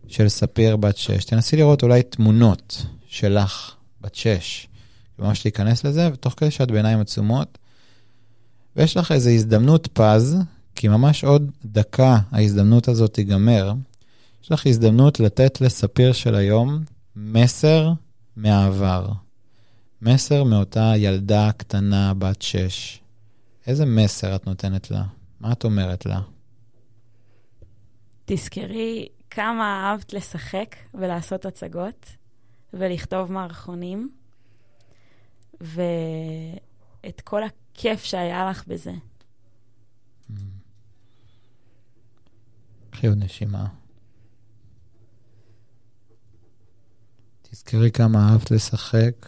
של ספיר בת שש. תנסי לראות אולי תמונות שלך, בת שש. ממש להיכנס לזה, ותוך כדי שאת בעיניים עצומות, ויש לך איזו הזדמנות פז, כי ממש עוד דקה ההזדמנות הזאת תיגמר, יש לך הזדמנות לתת לספיר של היום מסר מהעבר. מסר מאותה ילדה קטנה בת שש. איזה מסר את נותנת לה? מה את אומרת לה? תזכרי כמה אהבת לשחק ולעשות הצגות ולכתוב מערכונים, ואת כל הכיף שהיה לך בזה. קחי עוד נשימה. תזכרי כמה אהבת לשחק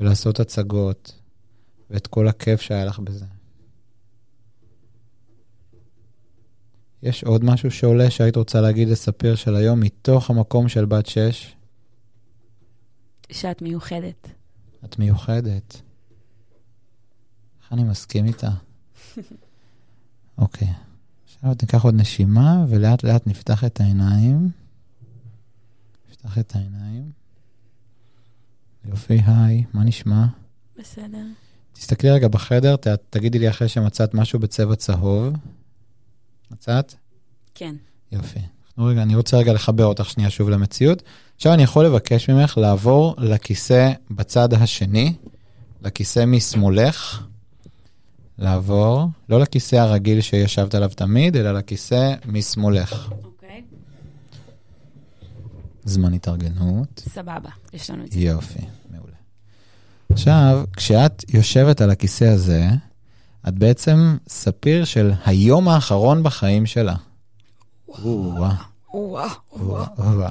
ולעשות הצגות, ואת כל הכיף שהיה לך בזה. יש עוד משהו שעולה שהיית רוצה להגיד לספיר של היום מתוך המקום של בת שש? שאת מיוחדת. את מיוחדת. איך אני מסכים איתה? אוקיי. עכשיו ניקח עוד נשימה, ולאט לאט נפתח את העיניים. נפתח את העיניים. יופי, היי, מה נשמע? בסדר. תסתכלי רגע בחדר, ת, תגידי לי אחרי שמצאת משהו בצבע צהוב. מצאת? כן. יופי. רגע, אני רוצה רגע לחבר אותך שנייה שוב למציאות. עכשיו אני יכול לבקש ממך לעבור לכיסא בצד השני, לכיסא משמאלך. לעבור, לא לכיסא הרגיל שישבת עליו תמיד, אלא לכיסא משמאלך. אוקיי. זמן התארגנות. סבבה, יש לנו את זה. יופי, מעולה. עכשיו, כשאת יושבת על הכיסא הזה, את בעצם ספיר של היום האחרון בחיים שלה. או-אה, וואו, או-אה, או-אה.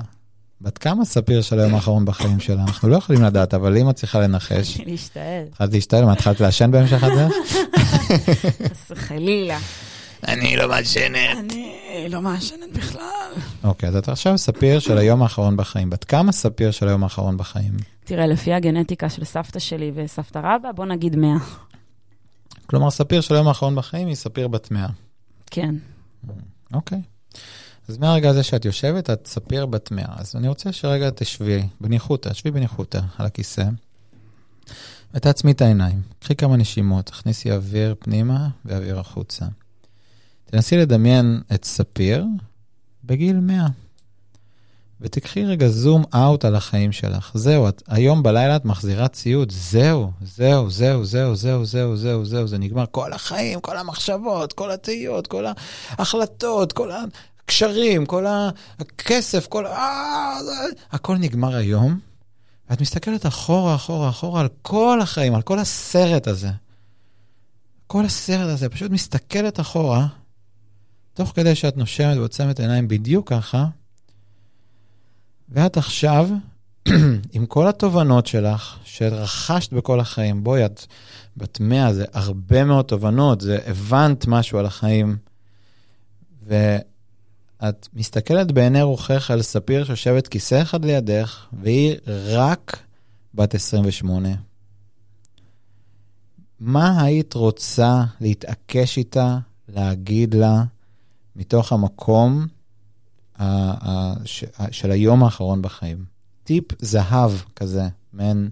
בת כמה ספיר של היום האחרון בחיים שלה? אנחנו לא יכולים לדעת, אבל אם את צריכה לנחש, להשתעל. התחלת להשתעל, מה, התחלת לעשן בהמשך הדרך? חס וחלילה. אני לא מעשנת. אני לא מעשנת בכלל. אוקיי, אז את עכשיו ספיר של היום האחרון בחיים. בת כמה ספיר של היום האחרון בחיים? תראה, לפי הגנטיקה של סבתא שלי וסבתא רבא, בוא נגיד 100. כלומר, ספיר של היום האחרון בחיים היא ספיר בת 100. כן. אוקיי. אז מהרגע הזה שאת יושבת, את ספיר בת 100. אז אני רוצה שרגע תשבי בניחותא, שבי בניחותא על הכיסא, ותעצמי את העיניים. קחי כמה נשימות, תכניסי אוויר פנימה ואוויר החוצה. תנסי לדמיין את ספיר בגיל 100. ותקחי רגע זום אאוט על החיים שלך. זהו, את, היום בלילה את מחזירה ציוד, זהו, זהו, זהו, זהו, זהו, זהו, זהו, זהו, זה נגמר. כל החיים, כל המחשבות, כל התהיות, כל ההחלטות, כל הקשרים, כל הכסף, כל ה... הכל נגמר היום. ואת מסתכלת אחורה, אחורה, אחורה על כל החיים, על כל הסרט הזה. כל הסרט הזה, פשוט מסתכלת אחורה, תוך כדי שאת נושמת ועוצמת עיניים בדיוק ככה, ואת עכשיו, עם כל התובנות שלך, שרכשת בכל החיים, בואי, את בת מאה, זה הרבה מאוד תובנות, זה הבנת משהו על החיים, ואת מסתכלת בעיני רוחך על ספיר שיושבת כיסא אחד לידך, והיא רק בת 28. מה היית רוצה להתעקש איתה, להגיד לה, מתוך המקום ה- ה- ש- ה- של היום האחרון בחיים? טיפ זהב כזה, מעין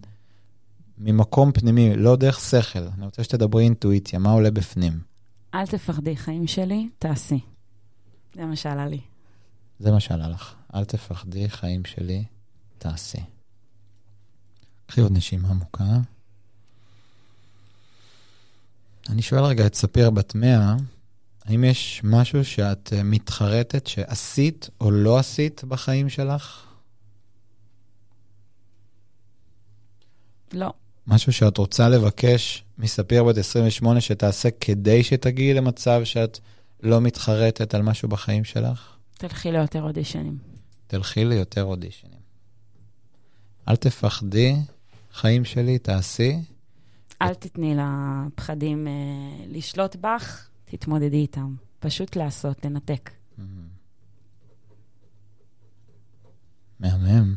ממקום פנימי, לא דרך שכל. אני רוצה שתדברי אינטואיציה, מה עולה בפנים. אל תפחדי, חיים שלי, תעשי. זה מה שעלה לי. זה מה שעלה לך. אל תפחדי, חיים שלי, תעשי. קחי עוד נשימה עמוקה. אני שואל רגע את ספיר בת מאה, האם יש משהו שאת אה, מתחרטת שעשית או לא עשית בחיים שלך? לא. משהו שאת רוצה לבקש מספיר בת 28 שתעשה כדי שתגיעי למצב שאת לא מתחרטת על משהו בחיים שלך? תלכי ליותר אודישנים. תלכי ליותר אודישנים. אל תפחדי, חיים שלי, תעשי. אל תתני לפחדים אה, לשלוט בך, תתמודדי איתם. פשוט לעשות, לנתק. מהמם.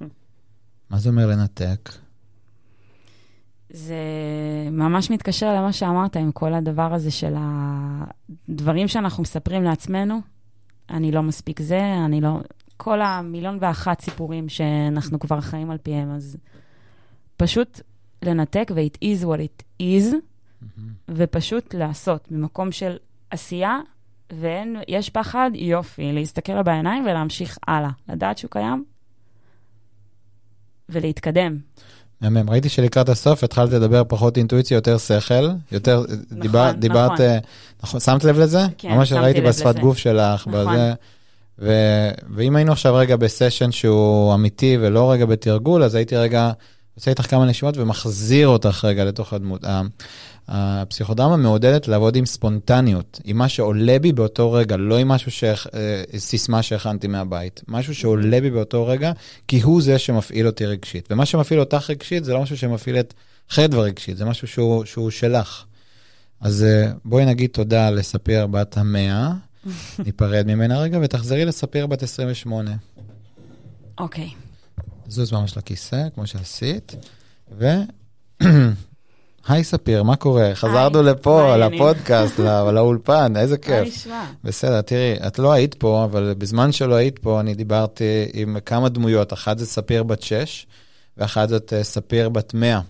מה זה אומר לנתק? זה ממש מתקשר למה שאמרת עם כל הדבר הזה של הדברים שאנחנו מספרים לעצמנו. אני לא מספיק זה, אני לא... כל המיליון ואחת סיפורים שאנחנו כבר חיים על פיהם, אז פשוט לנתק, ו-it is what it is, Mm-hmm. ופשוט לעשות ממקום של עשייה, ויש פחד, יופי, להסתכל לו בעיניים ולהמשיך הלאה. לדעת שהוא קיים ולהתקדם. מהמם. ראיתי שלקראת הסוף התחלת לדבר פחות אינטואיציה, יותר שכל, יותר, נכון, דיבר, נכון. דיברת, אה, נכון, שמת לב לזה? כן, ממש שמתי ראיתי לב בשפת לזה. גוף שלך, נכון. בזה. ו, ואם היינו עכשיו רגע בסשן שהוא אמיתי ולא רגע בתרגול, אז הייתי רגע עושה איתך כמה נשימות ומחזיר אותך רגע לתוך הדמות. הפסיכודרמה מעודדת לעבוד עם ספונטניות, עם מה שעולה בי באותו רגע, לא עם משהו, ש... אה, סיסמה שהכנתי מהבית. משהו שעולה בי באותו רגע, כי הוא זה שמפעיל אותי רגשית. ומה שמפעיל אותך רגשית זה לא משהו שמפעיל את חדווה רגשית, זה משהו שהוא, שהוא שלך. אז אה, בואי נגיד תודה לספיר בת המאה, ניפרד ממנה רגע, ותחזרי לספיר בת 28. אוקיי. זוז ממש לכיסא, כמו שעשית, ו... היי ספיר, מה קורה? חזרנו לפה? לפודקאסט, לא- לאולפן, איזה כיף. בסדר, תראי, את לא היית פה, אבל בזמן שלא היית פה, אני דיברתי עם כמה דמויות, אחת זה ספיר בת 6, ואחת זאת אה, ספיר בת 100.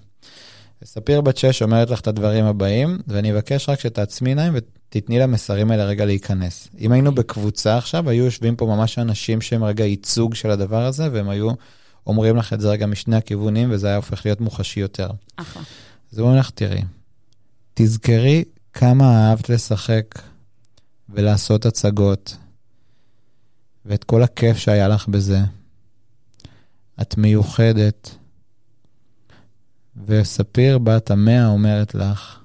ספיר בת 6 אומרת לך את הדברים הבאים, ואני אבקש רק שתעצמי עיניים ותתני למסרים האלה רגע להיכנס. אם היינו בקבוצה עכשיו, היו יושבים פה ממש אנשים שהם רגע ייצוג של הדבר הזה, והם היו אומרים לך את זה רגע משני הכיוונים, וזה היה הופך להיות מוחשי יותר. אחלה. אז אומרים לך, תראי, תזכרי כמה אהבת לשחק ולעשות הצגות, ואת כל הכיף שהיה לך בזה. את מיוחדת. וספיר בת המאה אומרת לך,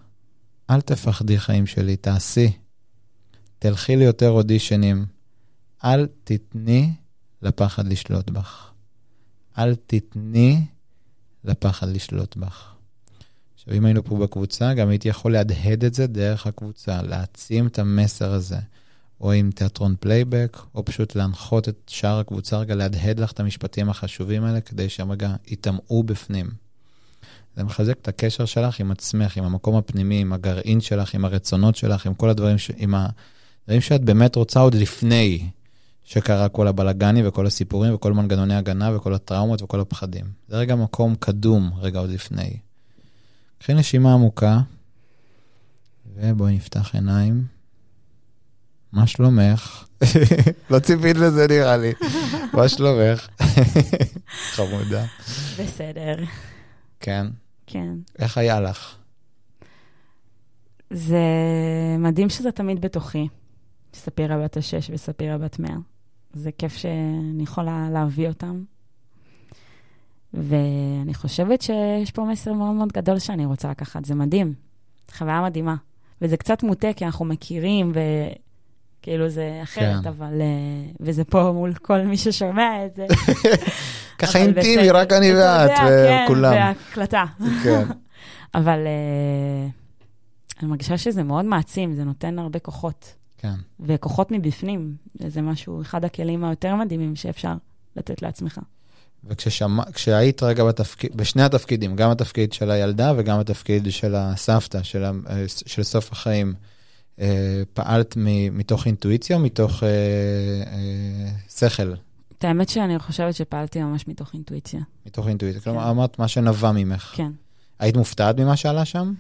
אל תפחדי חיים שלי, תעשי. תלכי ליותר אודישנים. אל תתני לפחד לשלוט בך. אל תתני לפחד לשלוט בך. עכשיו, אם היינו פה בקבוצה, גם הייתי יכול להדהד את זה דרך הקבוצה, להעצים את המסר הזה, או עם תיאטרון פלייבק, או פשוט להנחות את שאר הקבוצה רגע, להדהד לך את המשפטים החשובים האלה, כדי שהם רגע ייטמעו בפנים. זה מחזק את הקשר שלך עם עצמך, עם המקום הפנימי, עם הגרעין שלך, עם הרצונות שלך, עם כל הדברים, ש... עם הדברים שאת באמת רוצה עוד לפני שקרה כל הבלגני וכל הסיפורים וכל מנגנוני הגנה וכל הטראומות וכל הפחדים. זה רגע מקום קדום, רגע עוד לפני. קחי נשימה עמוקה, ובואי נפתח עיניים. מה שלומך? לא ציפית לזה נראה לי. מה שלומך? חמודה. בסדר. כן. כן. איך היה לך? זה מדהים שזה תמיד בתוכי. ספירה בת השש וספירה בת מאה. זה כיף שאני יכולה להביא אותם. ואני חושבת שיש פה מסר מאוד מאוד גדול שאני רוצה לקחת. זה מדהים. חוויה מדהימה. וזה קצת מוטה, כי אנחנו מכירים, וכאילו זה אחרת, כן. אבל... אה, וזה פה מול כל מי ששומע את זה. ככה אינטימי. רק אני ואת וכולם. כן, והקלטה. כן. אבל אה, אני מרגישה שזה מאוד מעצים, זה נותן הרבה כוחות. כן. וכוחות מבפנים, זה משהו, אחד הכלים היותר מדהימים שאפשר לתת לעצמך. וכשהיית רגע בתפקיד, בשני התפקידים, גם התפקיד של הילדה וגם התפקיד של הסבתא, של, ה- של סוף החיים, אה, פעלת מ- מתוך אינטואיציה או מתוך אה, אה, שכל? את האמת שאני חושבת שפעלתי ממש מתוך אינטואיציה. מתוך אינטואיציה. כלומר, אמרת מה שנבע ממך. כן. היית מופתעת ממה שעלה שם?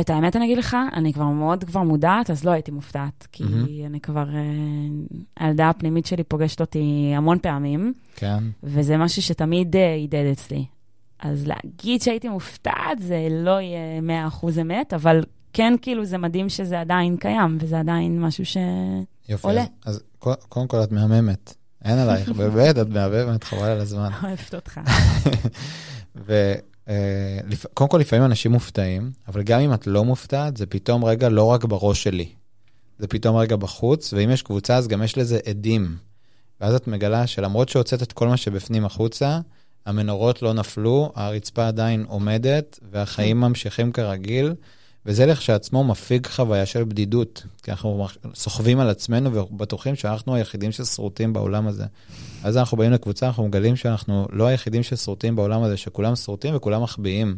את האמת אני אגיד לך, אני כבר מאוד כבר מודעת, אז לא הייתי מופתעת, כי מהמם. אני כבר, אה, הילדה הפנימית שלי פוגשת אותי המון פעמים, כן. וזה משהו שתמיד אה, הדהד אצלי. אז להגיד שהייתי מופתעת זה לא יהיה 100% אמת, אבל כן, כאילו, זה מדהים שזה עדיין קיים, וזה עדיין משהו ש... יופי. אז, אז קו- קודם כל את מהממת. אין עלייך, באמת, את מהממת, חבל על הזמן. אוהבת אותך. וקודם כל, לפעמים אנשים מופתעים, אבל גם אם את לא מופתעת, זה פתאום רגע לא רק בראש שלי. זה פתאום רגע בחוץ, ואם יש קבוצה, אז גם יש לזה עדים. ואז את מגלה שלמרות שהוצאת את כל מה שבפנים החוצה, המנורות לא נפלו, הרצפה עדיין עומדת, והחיים ממשיכים כרגיל, וזה לכשעצמו מפיג חוויה של בדידות, כי אנחנו סוחבים על עצמנו ובטוחים שאנחנו היחידים ששרוטים בעולם הזה. אז אנחנו באים לקבוצה, אנחנו מגלים שאנחנו לא היחידים ששרוטים בעולם הזה, שכולם שרוטים וכולם מחביאים.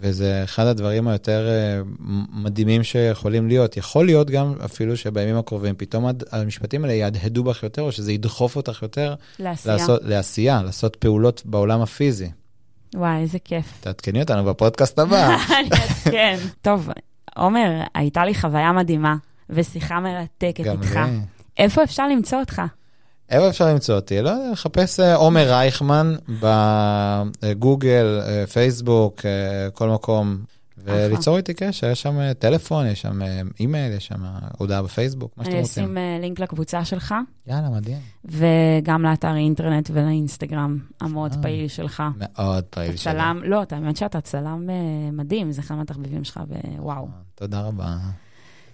וזה אחד הדברים היותר אה, מדהימים שיכולים להיות. יכול להיות גם אפילו שבימים הקרובים פתאום המשפטים האלה יהדהדו בך יותר, או שזה ידחוף אותך יותר לעשייה. לעשות, לעשייה, לעשות פעולות בעולם הפיזי. וואי, איזה כיף. תעדכני אותנו בפודקאסט הבא. אני אעדכן. טוב, עומר, הייתה לי חוויה מדהימה, ושיחה מרתקת גם איתך. לי. איפה אפשר למצוא אותך? איפה אפשר למצוא אותי? לא יודע, לחפש אה, עומר רייכמן בגוגל, אה, פייסבוק, אה, כל מקום, וליצור איתי קשר, יש שם אה, טלפון, יש שם אה, אימייל, יש שם הודעה בפייסבוק, מה שאתם אני רוצים. אשים אה, לינק לקבוצה שלך, יאללה, מדהים. וגם לאתר אינטרנט ולאינסטגרם המאוד אה. פעיל שלך. מאוד פעיל שלי. צלם, לא, האמת שאתה צלם אה, מדהים, זה אחד מהתחביבים שלך, ווואו. תודה רבה.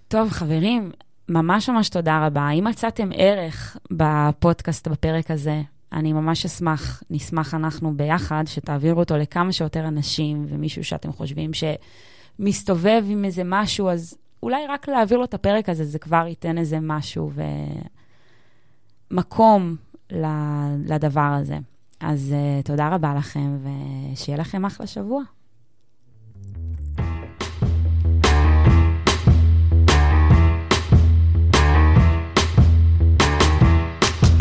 טוב, חברים, ממש ממש תודה רבה. אם מצאתם ערך בפודקאסט בפרק הזה, אני ממש אשמח, נשמח אנחנו ביחד, שתעבירו אותו לכמה שיותר אנשים, ומישהו שאתם חושבים שמסתובב עם איזה משהו, אז אולי רק להעביר לו את הפרק הזה, זה כבר ייתן איזה משהו ומקום לדבר הזה. אז uh, תודה רבה לכם, ושיהיה לכם אחלה שבוע.